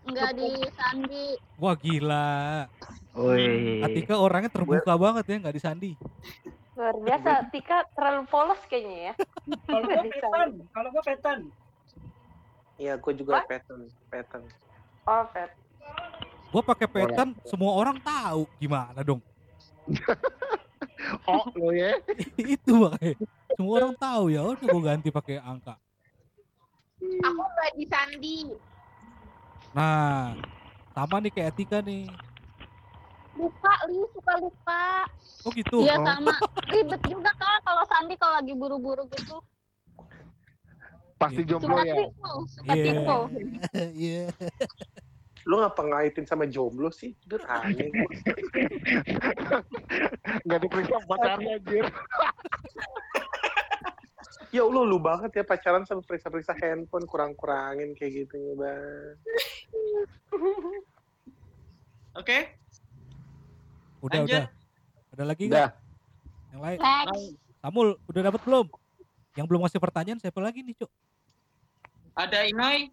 Enggak di sandi. Wah gila. Woi. Atika orangnya terbuka banget ya nggak disandi. Luar biasa, Tika terlalu polos kayaknya ya. Kalau gua petan, kalau gua petan. Iya, gue juga pattern, pattern. Oh, Pet. Gua pakai petan semua orang tahu gimana dong. Oh, lo ya. Itu makanya. Semua orang tahu ya udah gua ganti pakai angka. Aku nggak di sandi. Nah, sama nih kayak Atika nih. Lupa, Li, suka lupa. Oh gitu. Iya Oh. sama. Ribet juga kak kalau sandi kalau lagi buru-buru gitu. Pasti jomblo Suka ya. tipu, suka Iya. tipu. Iya. Lu ngapa ngaitin sama jomblo sih? Itu aneh. Nggak diperiksa pacarnya anjir. ya Allah, lu banget ya pacaran sama periksa-periksa handphone, kurang-kurangin kayak gitu ya, Bang. Oke. Udah Lanjut. udah. Ada lagi nggak? Yang lain. Next. Samul udah dapat belum? Yang belum ngasih pertanyaan siapa lagi nih, Cuk? Ada Inoy.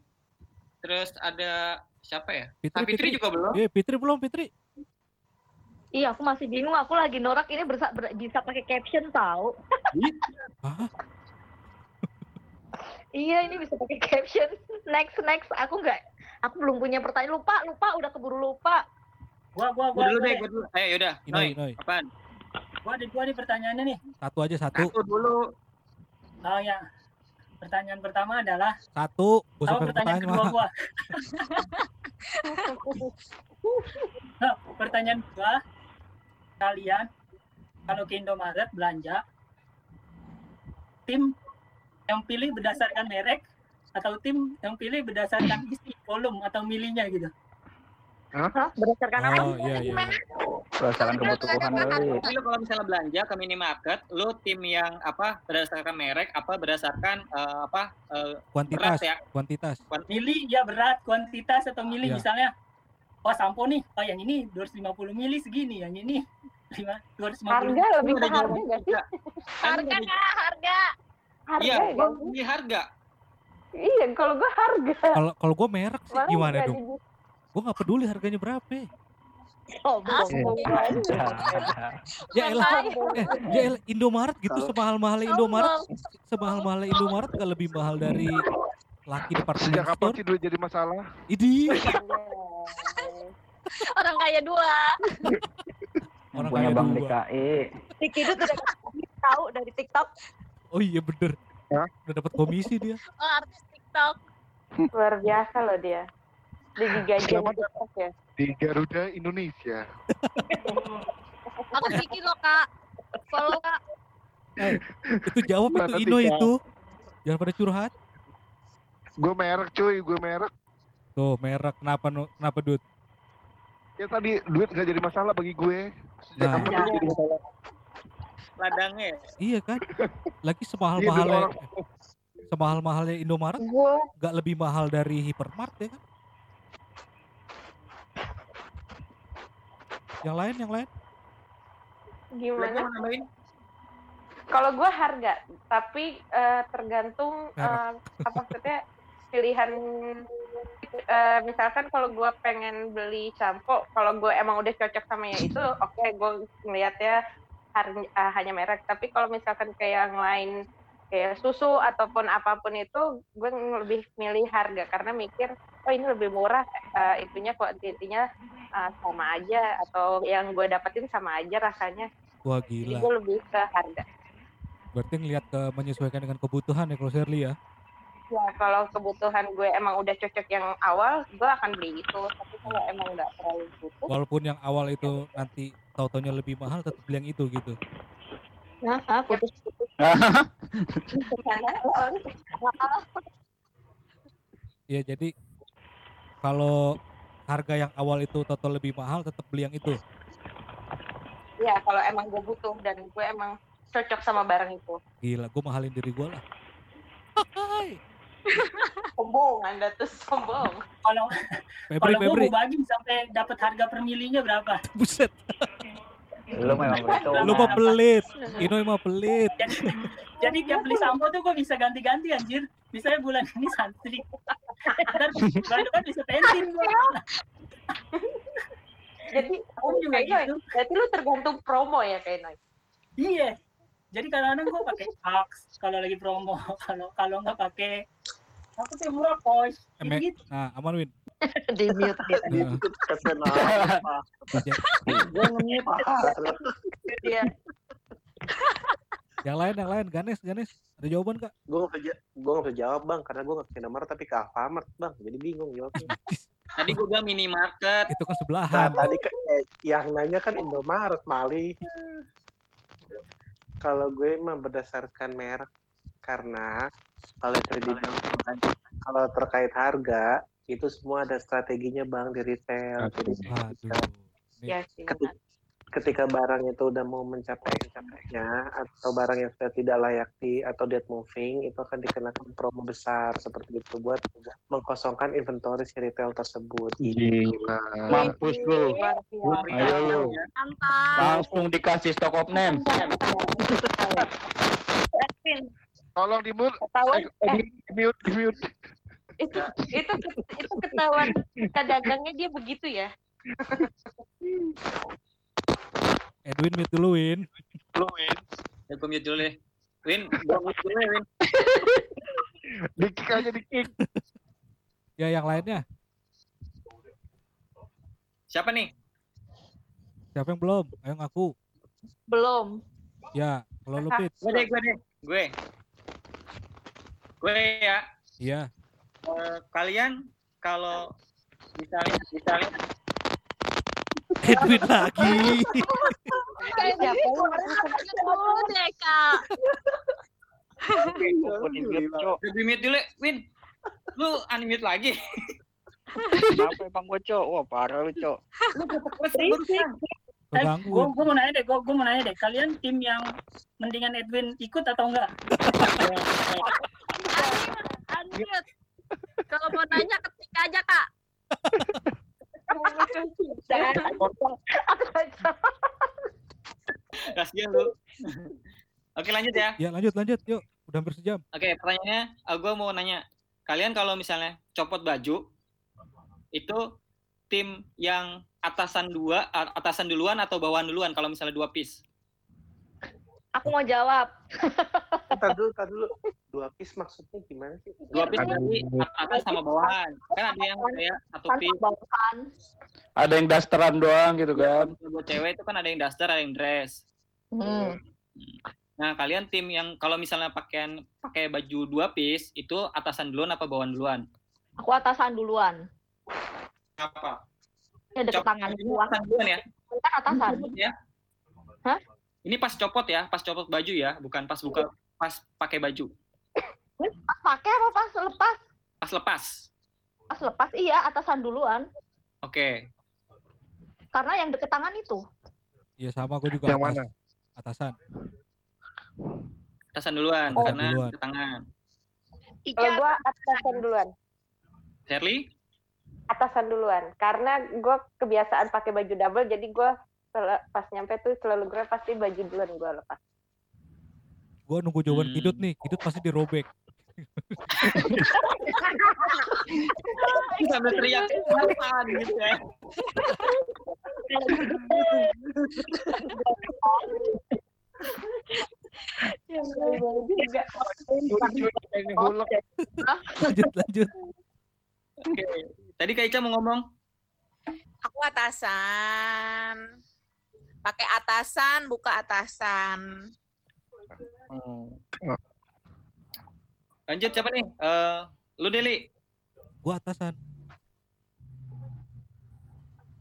Terus ada siapa ya? Fitri, Fitri Fitri. juga belum. Eh, Fitri belum, Fitri. Iya, aku masih bingung. Aku lagi norak ini bersa- ber- bisa pakai caption tahu. Hah? Iya, ini bisa pakai caption. Next, next. Aku nggak, aku belum punya pertanyaan. Lupa, lupa. Udah keburu lupa. Gua gua Gua dulu deh, gua, gua dulu. Ayo yaudah. Inoy, Noy, Inoy. apaan? gua ada gua nih pertanyaannya nih. Satu aja satu. Satu dulu. Oh ya. Pertanyaan pertama adalah Satu. Gua sampai pertanyaan kedua gua? Nah, pertanyaan gua kalian kalau ke Indomaret belanja tim yang pilih berdasarkan merek atau tim yang pilih berdasarkan isi volume atau milinya gitu. Hah? Berdasarkan apa? Oh, iya iya. iya. Berdasarkan kebutuhan kali. Tapi lu kalau misalnya belanja ke minimarket, lu tim yang apa berdasarkan merek apa berdasarkan eh, apa eh, Kuantitas, berat ya? kuantitas. Mili ya berat, kuantitas atau mili Iya. misalnya. Oh sampo nih, oh yang ini 250 mili segini, yang ini 5 250. Harga lebih ke Ada harga jawaban gak sih? Harga kak, harga. Harga Iya, ya harga. Iya, kalau gua harga. Kalau kalau gua merek sih Malah gimana dong? Gua nggak peduli harganya berapa. Oh, belum. Ya elah, eh, ya elah Indomaret gitu Kalau- semahal-mahalnya Indomaret, semahal-mahalnya Indomaret gak lebih mahal dari laki departemen Sejak kapan duit jadi masalah? Idi, Orang kaya dua. orang Punya kaya Bang dua. DKI. Tikidut udah tahu dari TikTok. Oh iya bener. Hah? Udah dapat komisi dia. Oh, artis TikTok. Luar biasa loh dia. Selamat ya. Di Garuda Indonesia. Aku bikin loh kak. Follow kak. Eh, itu jawab itu Ino itu. Jangan pada curhat. Gue merek cuy, gue merek. Tuh merek kenapa nu- kenapa Dut? Ya tadi duit gak jadi masalah bagi gue. Sejak Nah. kapan duit jadi masalah? Ladangnya. Iya kan? Lagi Iya, duit semahal-mahalnya semahal-mahalnya Indomaret nggak lebih mahal dari Hypermart ya kan? Yang lain, yang lain? gimana? Kalau gue harga, tapi eh, tergantung eh, apa maksudnya pilihan. eh, misalkan kalau gue pengen beli sampo, kalau gue emang udah cocok sama yang itu, oke gue ngeliatnya har- eh, hanya merek. Tapi kalau misalkan kayak yang lain kayak susu ataupun apa pun itu gue lebih milih harga karena mikir oh ini lebih murah eh, itunya kuantitinya eh, sama aja atau yang gue dapetin sama aja rasanya Wah jadi gila. gue lebih ke harga Berarti ngeliat ke menyesuaikan dengan kebutuhan ya kalau Shirley ya. ya kalau kebutuhan gue emang udah cocok yang awal gue akan beli itu tapi kalau emang nggak terlalu butuh Walaupun yang awal itu nanti tau-taunya lebih mahal tetap beli yang itu gitu. Nah, ah, putus Iya jadi kalau harga yang awal itu total lebih mahal tetap beli yang itu. ya kalau emang gue butuh dan gue emang cocok sama barang itu Gila, gue mahalin diri gue lah. sombong anda tuh sombong Kalau kalau gue mau bagi sampai dapat harga per milinya berapa? Buset. Lu memang begitu. Lu mah pelit. Ino mah pelit. Jadi, jadi tiap beli sampo tuh gue bisa ganti-ganti anjir. Misalnya bulan ini santri. Ntar bulan depan bisa pensin gue. jadi oh, juga gitu. berarti lu tergantung promo ya kayak Iya. Jadi kadang-kadang gue pakai Axe kalau lagi promo. Kalau kalau nggak pakai aku tuh murah kos. Gitu. Nah, aman Win. di mute Nah, Gue nge-mute. dia yang lain, yang lain. Ganes, Ganes. Ada jawaban kak? Gue nggak bisa, gue nggak bisa jawab bang, karena gue nggak ke Indomaret tapi ke Alfamart bang, jadi bingung jawabnya. Tadi gue bilang minimarket. Itu kan Nah, sebelahan. tadi kan eh, yang nanya kan Indomaret Mali. Kalau gue mah berdasarkan merek karena kalau kalau terkait harga itu semua ada strateginya bang di retail. Jadi Waduh. ya sih ketika, ketika barang itu udah mau mencapai capainya atau barang yang sudah tidak layak di atau dead moving itu akan dikenakan promo besar seperti itu buat mengkosongkan inventory si retail tersebut. Gila. Mampus lu. Ayo lu. Langsung dikasih stock of name. Tolong di mute. Eh, di di mute, di mute. Itu itu itu ketahuan kita dagangnya dia begitu ya Edwin mute dulu Win. Lu Win. Ya gue mute dulu deh. Win, gue mute dulu ya Win. Di kick aja di kick. Ya yang lainnya. Siapa nih? Siapa yang belum? Ayo ngaku. belum Ya, kalau lu Pit. Gue deh, gue deh. Gue. Gue ya. Iya. Eh, kalian kalau misalnya misalnya Edwin lagi. Dulu deh, Kak. Di mute dulu. Win. Lu unmute lagi. Kenapa emang gue cok? Wah parah lu cok. Lu. Eh, gue gue mau nanya deh, gue gue mau nanya deh, kalian tim yang mendingan Edwin ikut atau enggak? Unmute. Mau nanya ketik aja, Kak. Kasihan lu. Oke lanjut ya. Ya lanjut lanjut yuk. Udah hampir sejam. Oke pertanyaannya, gue mau nanya, kalian kalau misalnya copot baju, itu tim yang atasan dua, atasan duluan atau bawahan duluan kalau misalnya dua piece? aku mau jawab Ntar dulu, ntar dulu. Dua piece maksudnya gimana sih? Dua piece berarti at- atas sama bawahan. Kan ada yang kayak satu piece. bawahan Ada yang dasteran doang gitu kan. Buat cewek itu kan ada yang daster, ada yang dress. hmm. Nah, kalian tim yang kalau misalnya pakaian pakai baju dua piece itu atasan duluan apa bawahan duluan? aku atasan duluan Apa? ya deket tangan gua atasan duluan ya? kan atasan ya? Hah? Ini pas copot ya, pas copot baju ya, bukan pas buka, pas pakai baju. pas pakai apa pas lepas Pas lepas. pas lepas iya atasan duluan Oke. karena yang deket tangan itu Iya sama gue juga Yang atas- mana? Atasan. Atasan duluan Oh. karena Duluan. ke tangan. kalau gue atasan duluan Shirley? atasan duluan karena gue kebiasaan pakai baju double jadi gue pas nyampe tuh selalu gue pasti baju duluan gue lepas Gue nunggu jawaban Hmm. Kidut nih. Kidut pasti dirobek. Sambil teriak apaan gitu ya. juga lanjut lanjut. Oke. Tadi Kak Ica mau ngomong. Aku atasan. Pakai atasan, buka atasan. Lanjut siapa nih? Eh, lu Deli. Gua atasan.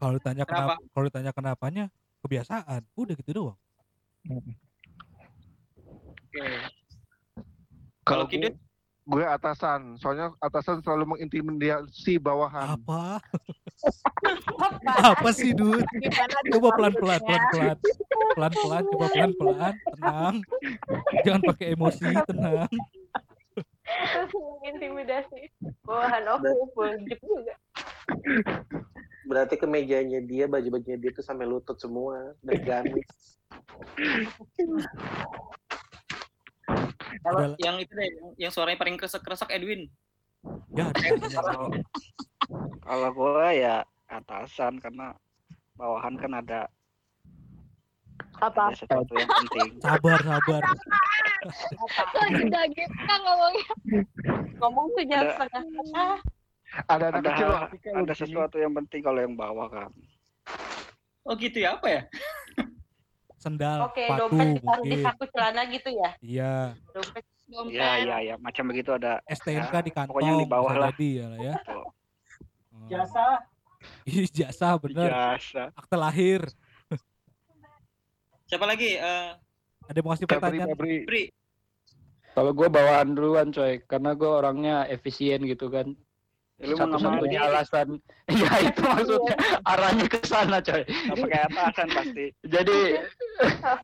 Kalau ditanya kenapa, Kenapa? kalau ditanya kenapanya, kebiasaan. Udah gitu doang. Oke. Kalau Kalau Kidit? Gue atasan, soalnya atasan selalu mengintimidasi bawahan. Apa? Apa sih, Dut? Coba pelan-pelan, pelan-pelan. Pelan-pelan, coba pelan-pelan, tenang. Jangan pakai emosi, tenang. Intimidasi. Bawahan aku bujuk juga. Berarti kemejanya dia, baju-bajunya dia tuh sampai lutut semua dan gamis. Kalau Udah- yang itu deh, yang- yang suaranya paling kresek-kresek Edwin. Ya, kalau kalau gue ya atasan karena bawahan kan ada Apa? ada sesuatu yang penting. Sabar, sabar. Kok udah gitu kan ngomongnya. Ngomong tuh jangan Ada-. Ada Ada hal- ada sesuatu yang penting kalau yang bawah kan. Oh gitu ya, apa ya? Sendal, Oke, sepatu dompet ditaruh di mungkin. saku celana gitu ya. Iya. Dompet. Iya iya iya macam begitu ada. STNK ya, di kantong. Pokoknya yang di bawah lah. jadi ya ya. Tuh. Jasa. Ijazah bener. Ijazah. Akte lahir. Siapa lagi? Eh, Ada mau kasih pertanyaan? Pri. Kalau gue bawaan duluan coy, karena gue orangnya efisien gitu kan. Ya, Satu-satunya alasan, ya itu maksudnya arahnya ke sana coy. Nggak pakai atasan pasti. Jadi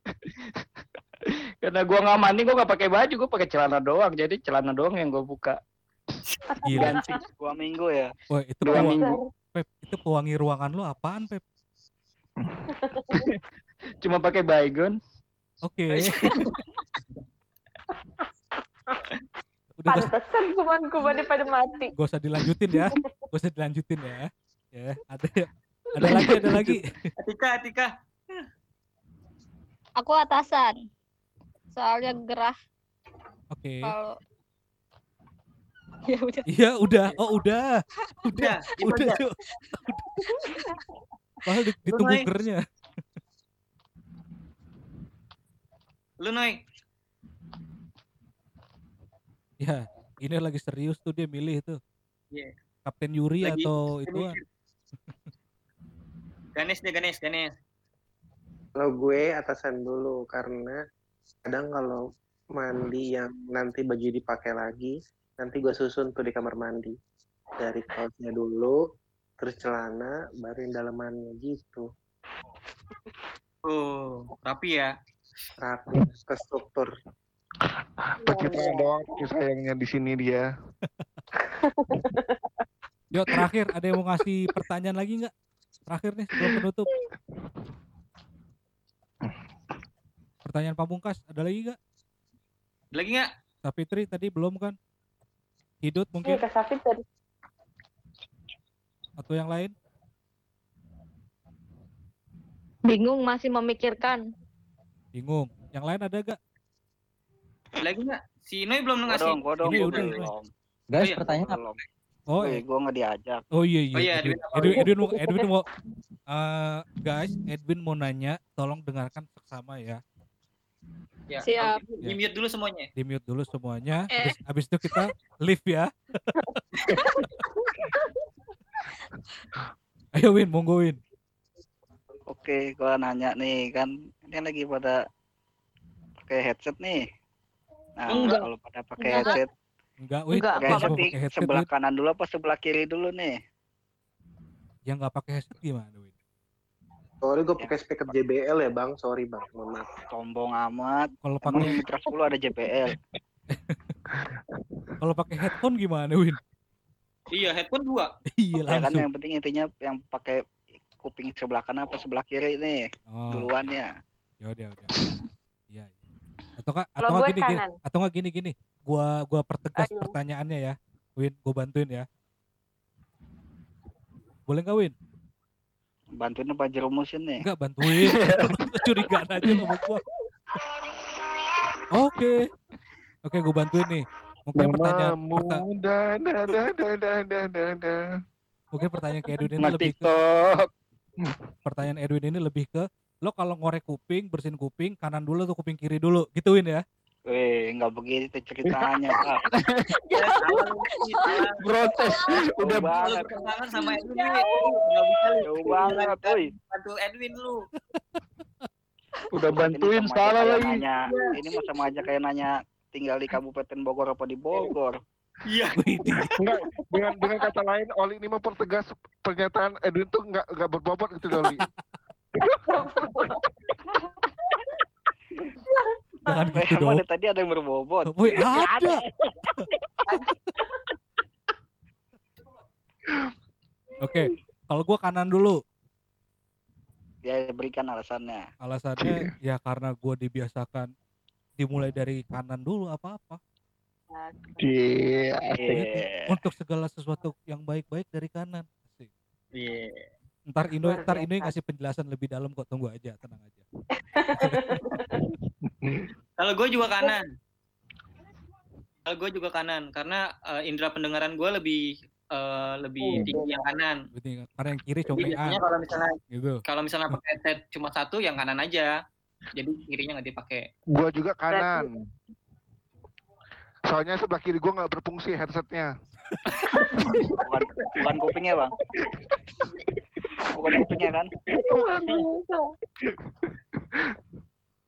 karena gue nggak mandi, gue nggak pakai baju, gue pakai celana doang. Jadi celana doang yang gue buka. Gila. Ganti dua minggu ya. Wah, itu Dua pewa- minggu. Pep, itu pewangi ruangan lu apaan, Pep? Cuma pakai baygon. Oke. Udah Pantesan kuman-kumannya pada mati. gak usah dilanjutin ya. Gak usah dilanjutin ya. Ya, ada ada lagi, ada lagi. Atika, Atika. Aku atasan. Soalnya gerah Oke. kalau ya udah. Iya, udah. Oh, udah. Udah. Udah, itu Udah. Padahal di- ditunggu gernya. Lu Noy. Ya, ini lagi serius tuh dia milih tuh. Iya. Kapten Yuri Lagi- atau itu Ganes deh, Ganes, Ganes. Kalau gue atasan dulu karena kadang kalau mandi yang nanti baju dipakai lagi, nanti gue susun tuh di kamar mandi. Dari kaosnya dulu, terus celana, baru yang dalemannya gitu. Oh, rapi ya. Rapi, terstruktur. Pencitraan doang kasih sayangnya di sini dia. Yo, terakhir ada yang mau ngasih pertanyaan lagi nggak? Terakhir nih sebelum penutup. Pertanyaan pamungkas, ada lagi nggak? Lagi nggak? Sapitri tadi belum kan? Hidut Iya, mungkin Kak Safit tadi. atau yang lain? Bingung masih memikirkan. Bingung. Yang lain ada gak? Lagi nggak? Si Noy belum Gua ngasih. dong, gua dong, Ini gua udah, belum. Guys, Oh iya. pertanyaan apa? Oh, eh, gua nggak diajak. oh iya iya. Oh iya, Edwin, Edwin apa? Edwin, Edwin, mau, Edwin mau, eh, guys, Edwin mau nanya, tolong dengarkan seksama ya. Ya, Siap. Di mute dulu semuanya. Di mute dulu semuanya. Eh. Habis, habis itu kita live ya. Ayo Win, monggo Win. Oke, gua nanya nih kan ini lagi pada pakai headset nih. Nah, Enggak. kalau pada pakai Enggak. headset, Enggak, Win. Enggak, pakai Yang headset, nggak di pakai headset, sebelah Win. kanan dulu apa sebelah kiri dulu nih? Yang nggak pakai headset gimana, Win? Sorry gue pakai speaker JBL ya bang, sorry bang, mohon maaf. Sombong amat. Kalau pakai Mitra 10 ada JBL. kalau pakai headphone gimana, Win? Iya, headphone dua. Iya Ya kan langsung. yang penting intinya yang pakai kuping sebelah kanan apa sebelah kiri nih Oh, duluannya. ya udah udah atau nggak atau gini-gini, atau enggak gini gini. Gua gua pertegas Ayo. pertanyaannya ya. Win gua bantuin ya. Boleh nggak Win? Bantuin apa jerumusin nih? Enggak bantuin. Curiga aja sama gua. Oke. Oke gua bantuin nih. Mungkin pertanyaan perta mungkin pertanyaan ke Edwin ini lebih ke pertanyaan Edwin ini lebih ke lo kalau ngorek kuping, bersihin kuping, kanan dulu atau kuping kiri dulu, gituin ya. Weh, nggak begitu ceritanya, Pak. Protes. Udah banget. sama Edwin nih. Nggak bisa lu. Jauh banget, woi. Bantu Edwin lu. Udah bantuin salah lagi. Nanya, ini mah sama aja kayak nanya tinggal di Kabupaten Bogor apa di Bogor. Iya. Enggak, dengan dengan kata lain Oli ini mempertegas pernyataan Edwin tuh nggak nggak berbobot gitu Oli. Jangan gitu dong. tadi ada yang berbobot. Woi, ada. Oke, kalau gua kanan dulu. Ya berikan alasannya. Alasannya ya karena gua dibiasakan dimulai dari kanan dulu apa-apa. Iya. Iya. Untuk segala sesuatu yang baik-baik dari kanan. Iya. Ntar Luar ntar biasa. ngasih penjelasan lebih dalam kok tunggu aja, tenang aja. Kalau gue juga kanan. Kalau gue juga kanan karena eh, indera pendengaran gue lebih eh, lebih tinggi yang kanan. Karena yang kiri Jadi cobain biasanya A. kalau misalnya Gitu. kalau misalnya pakai headset cuma satu yang kanan aja. Jadi kirinya nggak dipakai. Gua juga kanan. Soalnya sebelah kiri gua nggak berfungsi headsetnya. Bukan, bukan kupingnya, Bang. Bukan kupingnya kan?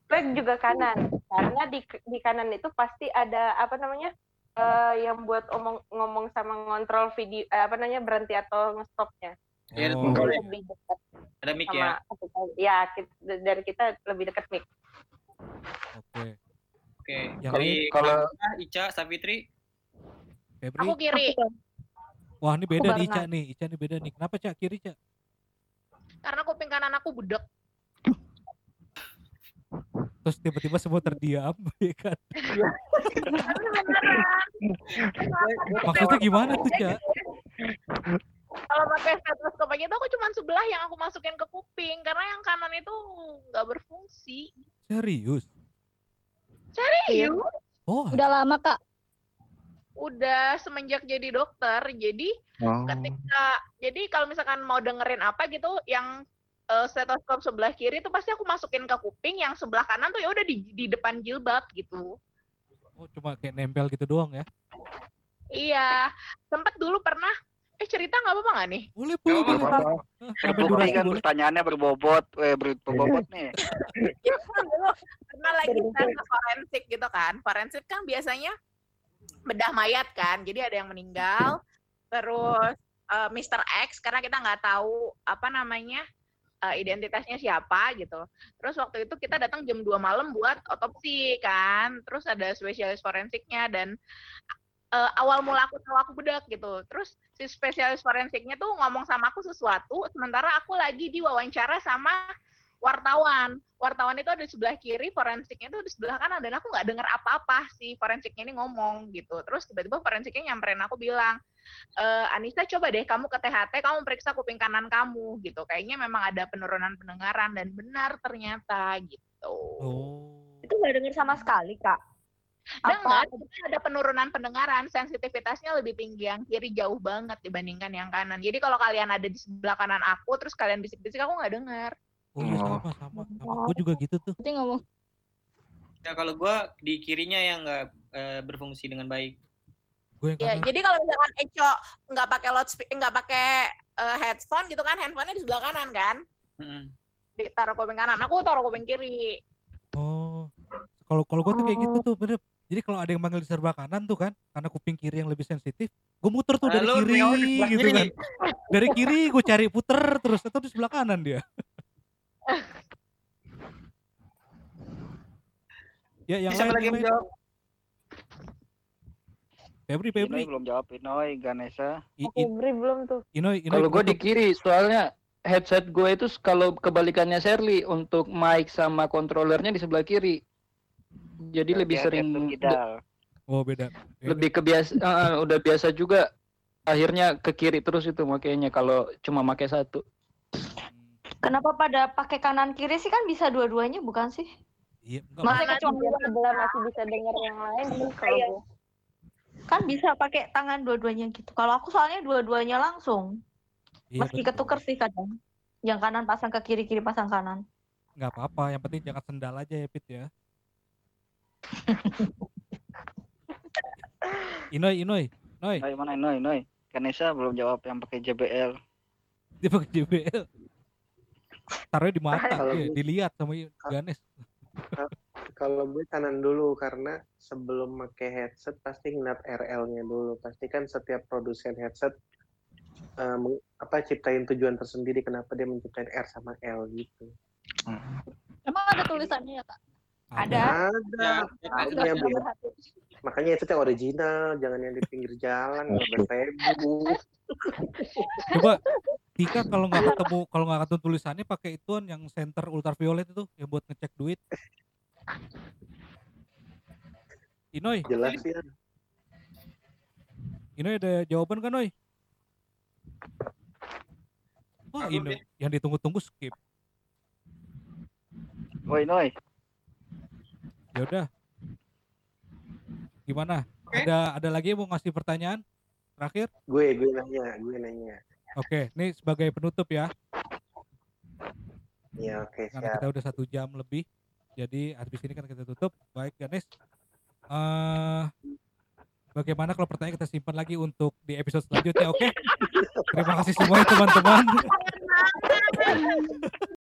Leg juga kanan karena di di kanan itu pasti ada apa namanya eh, yang buat omong ngomong sama ngontrol video eh, apa namanya berhenti atau ngestopnya Iya, Oh, lebih dekat Ada mic sama ya. ya kita- dari kita lebih dekat mic Oke. Oke. Yang Jadi lain kalau Ica, Savitri, Febri. Aku kiri. Wah, ini beda nih. Ica nih. Ica nih beda nih. Kenapa, Cak? Kiri, Cak? Karena kuping kanan aku budek. Terus tiba-tiba semua terdiam, ya kan? Maksudnya gimana tuh, Cak? Kalau pakai stetoskop aja tuh aku cuma sebelah yang aku masukin ke kuping karena yang kanan itu nggak berfungsi. Serius? Serius? Oh, Udah lama kak. Udah semenjak jadi dokter. Jadi Oh. ketika jadi kalau misalkan mau dengerin apa gitu yang eh, stetoskop sebelah kiri tuh pasti aku masukin ke kuping yang sebelah kanan tuh ya udah di, di depan jilbab gitu. oh, cuma kayak nempel gitu doang ya? Iya, sempet dulu pernah eh cerita nggak apa-apa nggak nih? Boleh, boleh, boleh. Terbukti kan pertanyaannya berbobot. Eh, ber- berbobot nih. dulu pernah lagi tes ke forensik gitu kan. Forensik kan biasanya bedah mayat kan. Jadi ada yang meninggal, terus eh, Mr. X karena kita nggak tahu apa namanya eh, identitasnya siapa gitu. Terus waktu itu kita datang jam 2 malam buat otopsi kan. Terus ada spesialis forensiknya dan eh, awal mula aku tahu aku bedak gitu. Terus si spesialis forensiknya tuh ngomong sama aku sesuatu, sementara aku lagi diwawancara sama wartawan. Wartawan itu ada di sebelah kiri, forensiknya itu di sebelah kanan dan aku nggak dengar apa-apa si forensiknya ini ngomong gitu. Terus tiba-tiba forensiknya nyamperin aku bilang, e, Anissa coba deh kamu ke THT, kamu periksa kuping kanan kamu gitu. Kayaknya memang ada penurunan pendengaran dan benar ternyata gitu. Oh. Itu nggak dengar sama sekali, Kak. Dengar, ada penurunan pendengaran, sensitivitasnya lebih tinggi yang kiri jauh banget dibandingkan yang kanan. Jadi kalau kalian ada di sebelah kanan aku, terus kalian bisik-bisik aku nggak dengar. Oh iya sama sama sama. Gue juga gitu tuh. Berarti ngomong. ya kalau gue di kirinya yang nggak eh, berfungsi dengan baik. Gue yang Ya, kanan. jadi kalau misalkan Eco nggak pakai loudspeaker, nggak pakai eh, headphone gitu kan, handphonenya di sebelah kanan kan, Mm-mm. ditaruh kuping kanan. Aku taruh kuping kiri. Oh. Kalau kalau gue tuh kayak gitu tuh bener. Jadi kalau ada yang manggil di sebelah kanan tuh kan, karena kuping kiri yang lebih sensitif, gue muter tuh dari Lalu kiri gitu kiri. kan. Dari kiri gue cari puter terus tetap di sebelah kanan dia. Ya yang Siapa lain, lagi yang yang lain. jawab? Febri, Inoy Febri. belum jawab Inoy, Ganesha. I- Aku i- beri belum tuh Inoy, Inoy. Kalau gue di kiri, soalnya headset gue itu kalau kebalikannya Sherly untuk mic sama controllernya di sebelah kiri. Jadi lebih sering Oh beda. Beda. lebih kebiasa eh, udah biasa juga akhirnya ke kiri terus itu makanya kalau cuma pakai satu. Kenapa pada pakai kanan kiri sih kan bisa dua-duanya bukan sih? Iya, enggak Mana kecuali sebelah masih bisa dengar yang lain nih kalau Iya. gua. Kan bisa pakai tangan dua-duanya gitu. Kalau aku soalnya dua-duanya langsung. Iya, Meski betul. ketuker sih kadang. Yang kanan pasang ke kiri, kiri pasang kanan. nggak apa-apa. Yang penting jangan sendal aja ya Pit ya. Inoy, Inoy, Noy. Noy mana Noy Noy? Kanesa belum jawab yang pakai JBL. Dia pakai JBL. Taruhnya di mata, Kalau gue- dilihat sama Ganes. Kalau gue kanan dulu karena sebelum pakai headset pasti ngeliat RL-nya dulu. Pasti kan setiap produsen headset eh, meng- apa ciptain tujuan tersendiri kenapa dia menciptain R sama L gitu. Emang ada tulisannya ya kak? Ada. Ada. Tahunya beda. Makanya itu yang original, jangan yang di pinggir jalan, nggak ribu. Coba Tika kalau nggak ketemu kalau nggak ketemu tulisannya pakai ituan yang center ultraviolet itu yang buat ngecek duit. Inoy, Jelas ya. Inoy ada jawaban kan Noy? Wah Inoy yang ditunggu-tunggu skip. Woi Noy. Ya udah. Gimana? Ada ada lagi yang mau ngasih pertanyaan terakhir? Gue gue nanya, gue nanya. Oke, ini sebagai penutup ya. Ya oke Karena siap. kita udah satu jam lebih. Jadi habis ini kan kita tutup. Baik Ganes. eh bagaimana kalau pertanyaan kita simpan lagi untuk di episode selanjutnya, oke? Terima kasih semuanya teman-teman.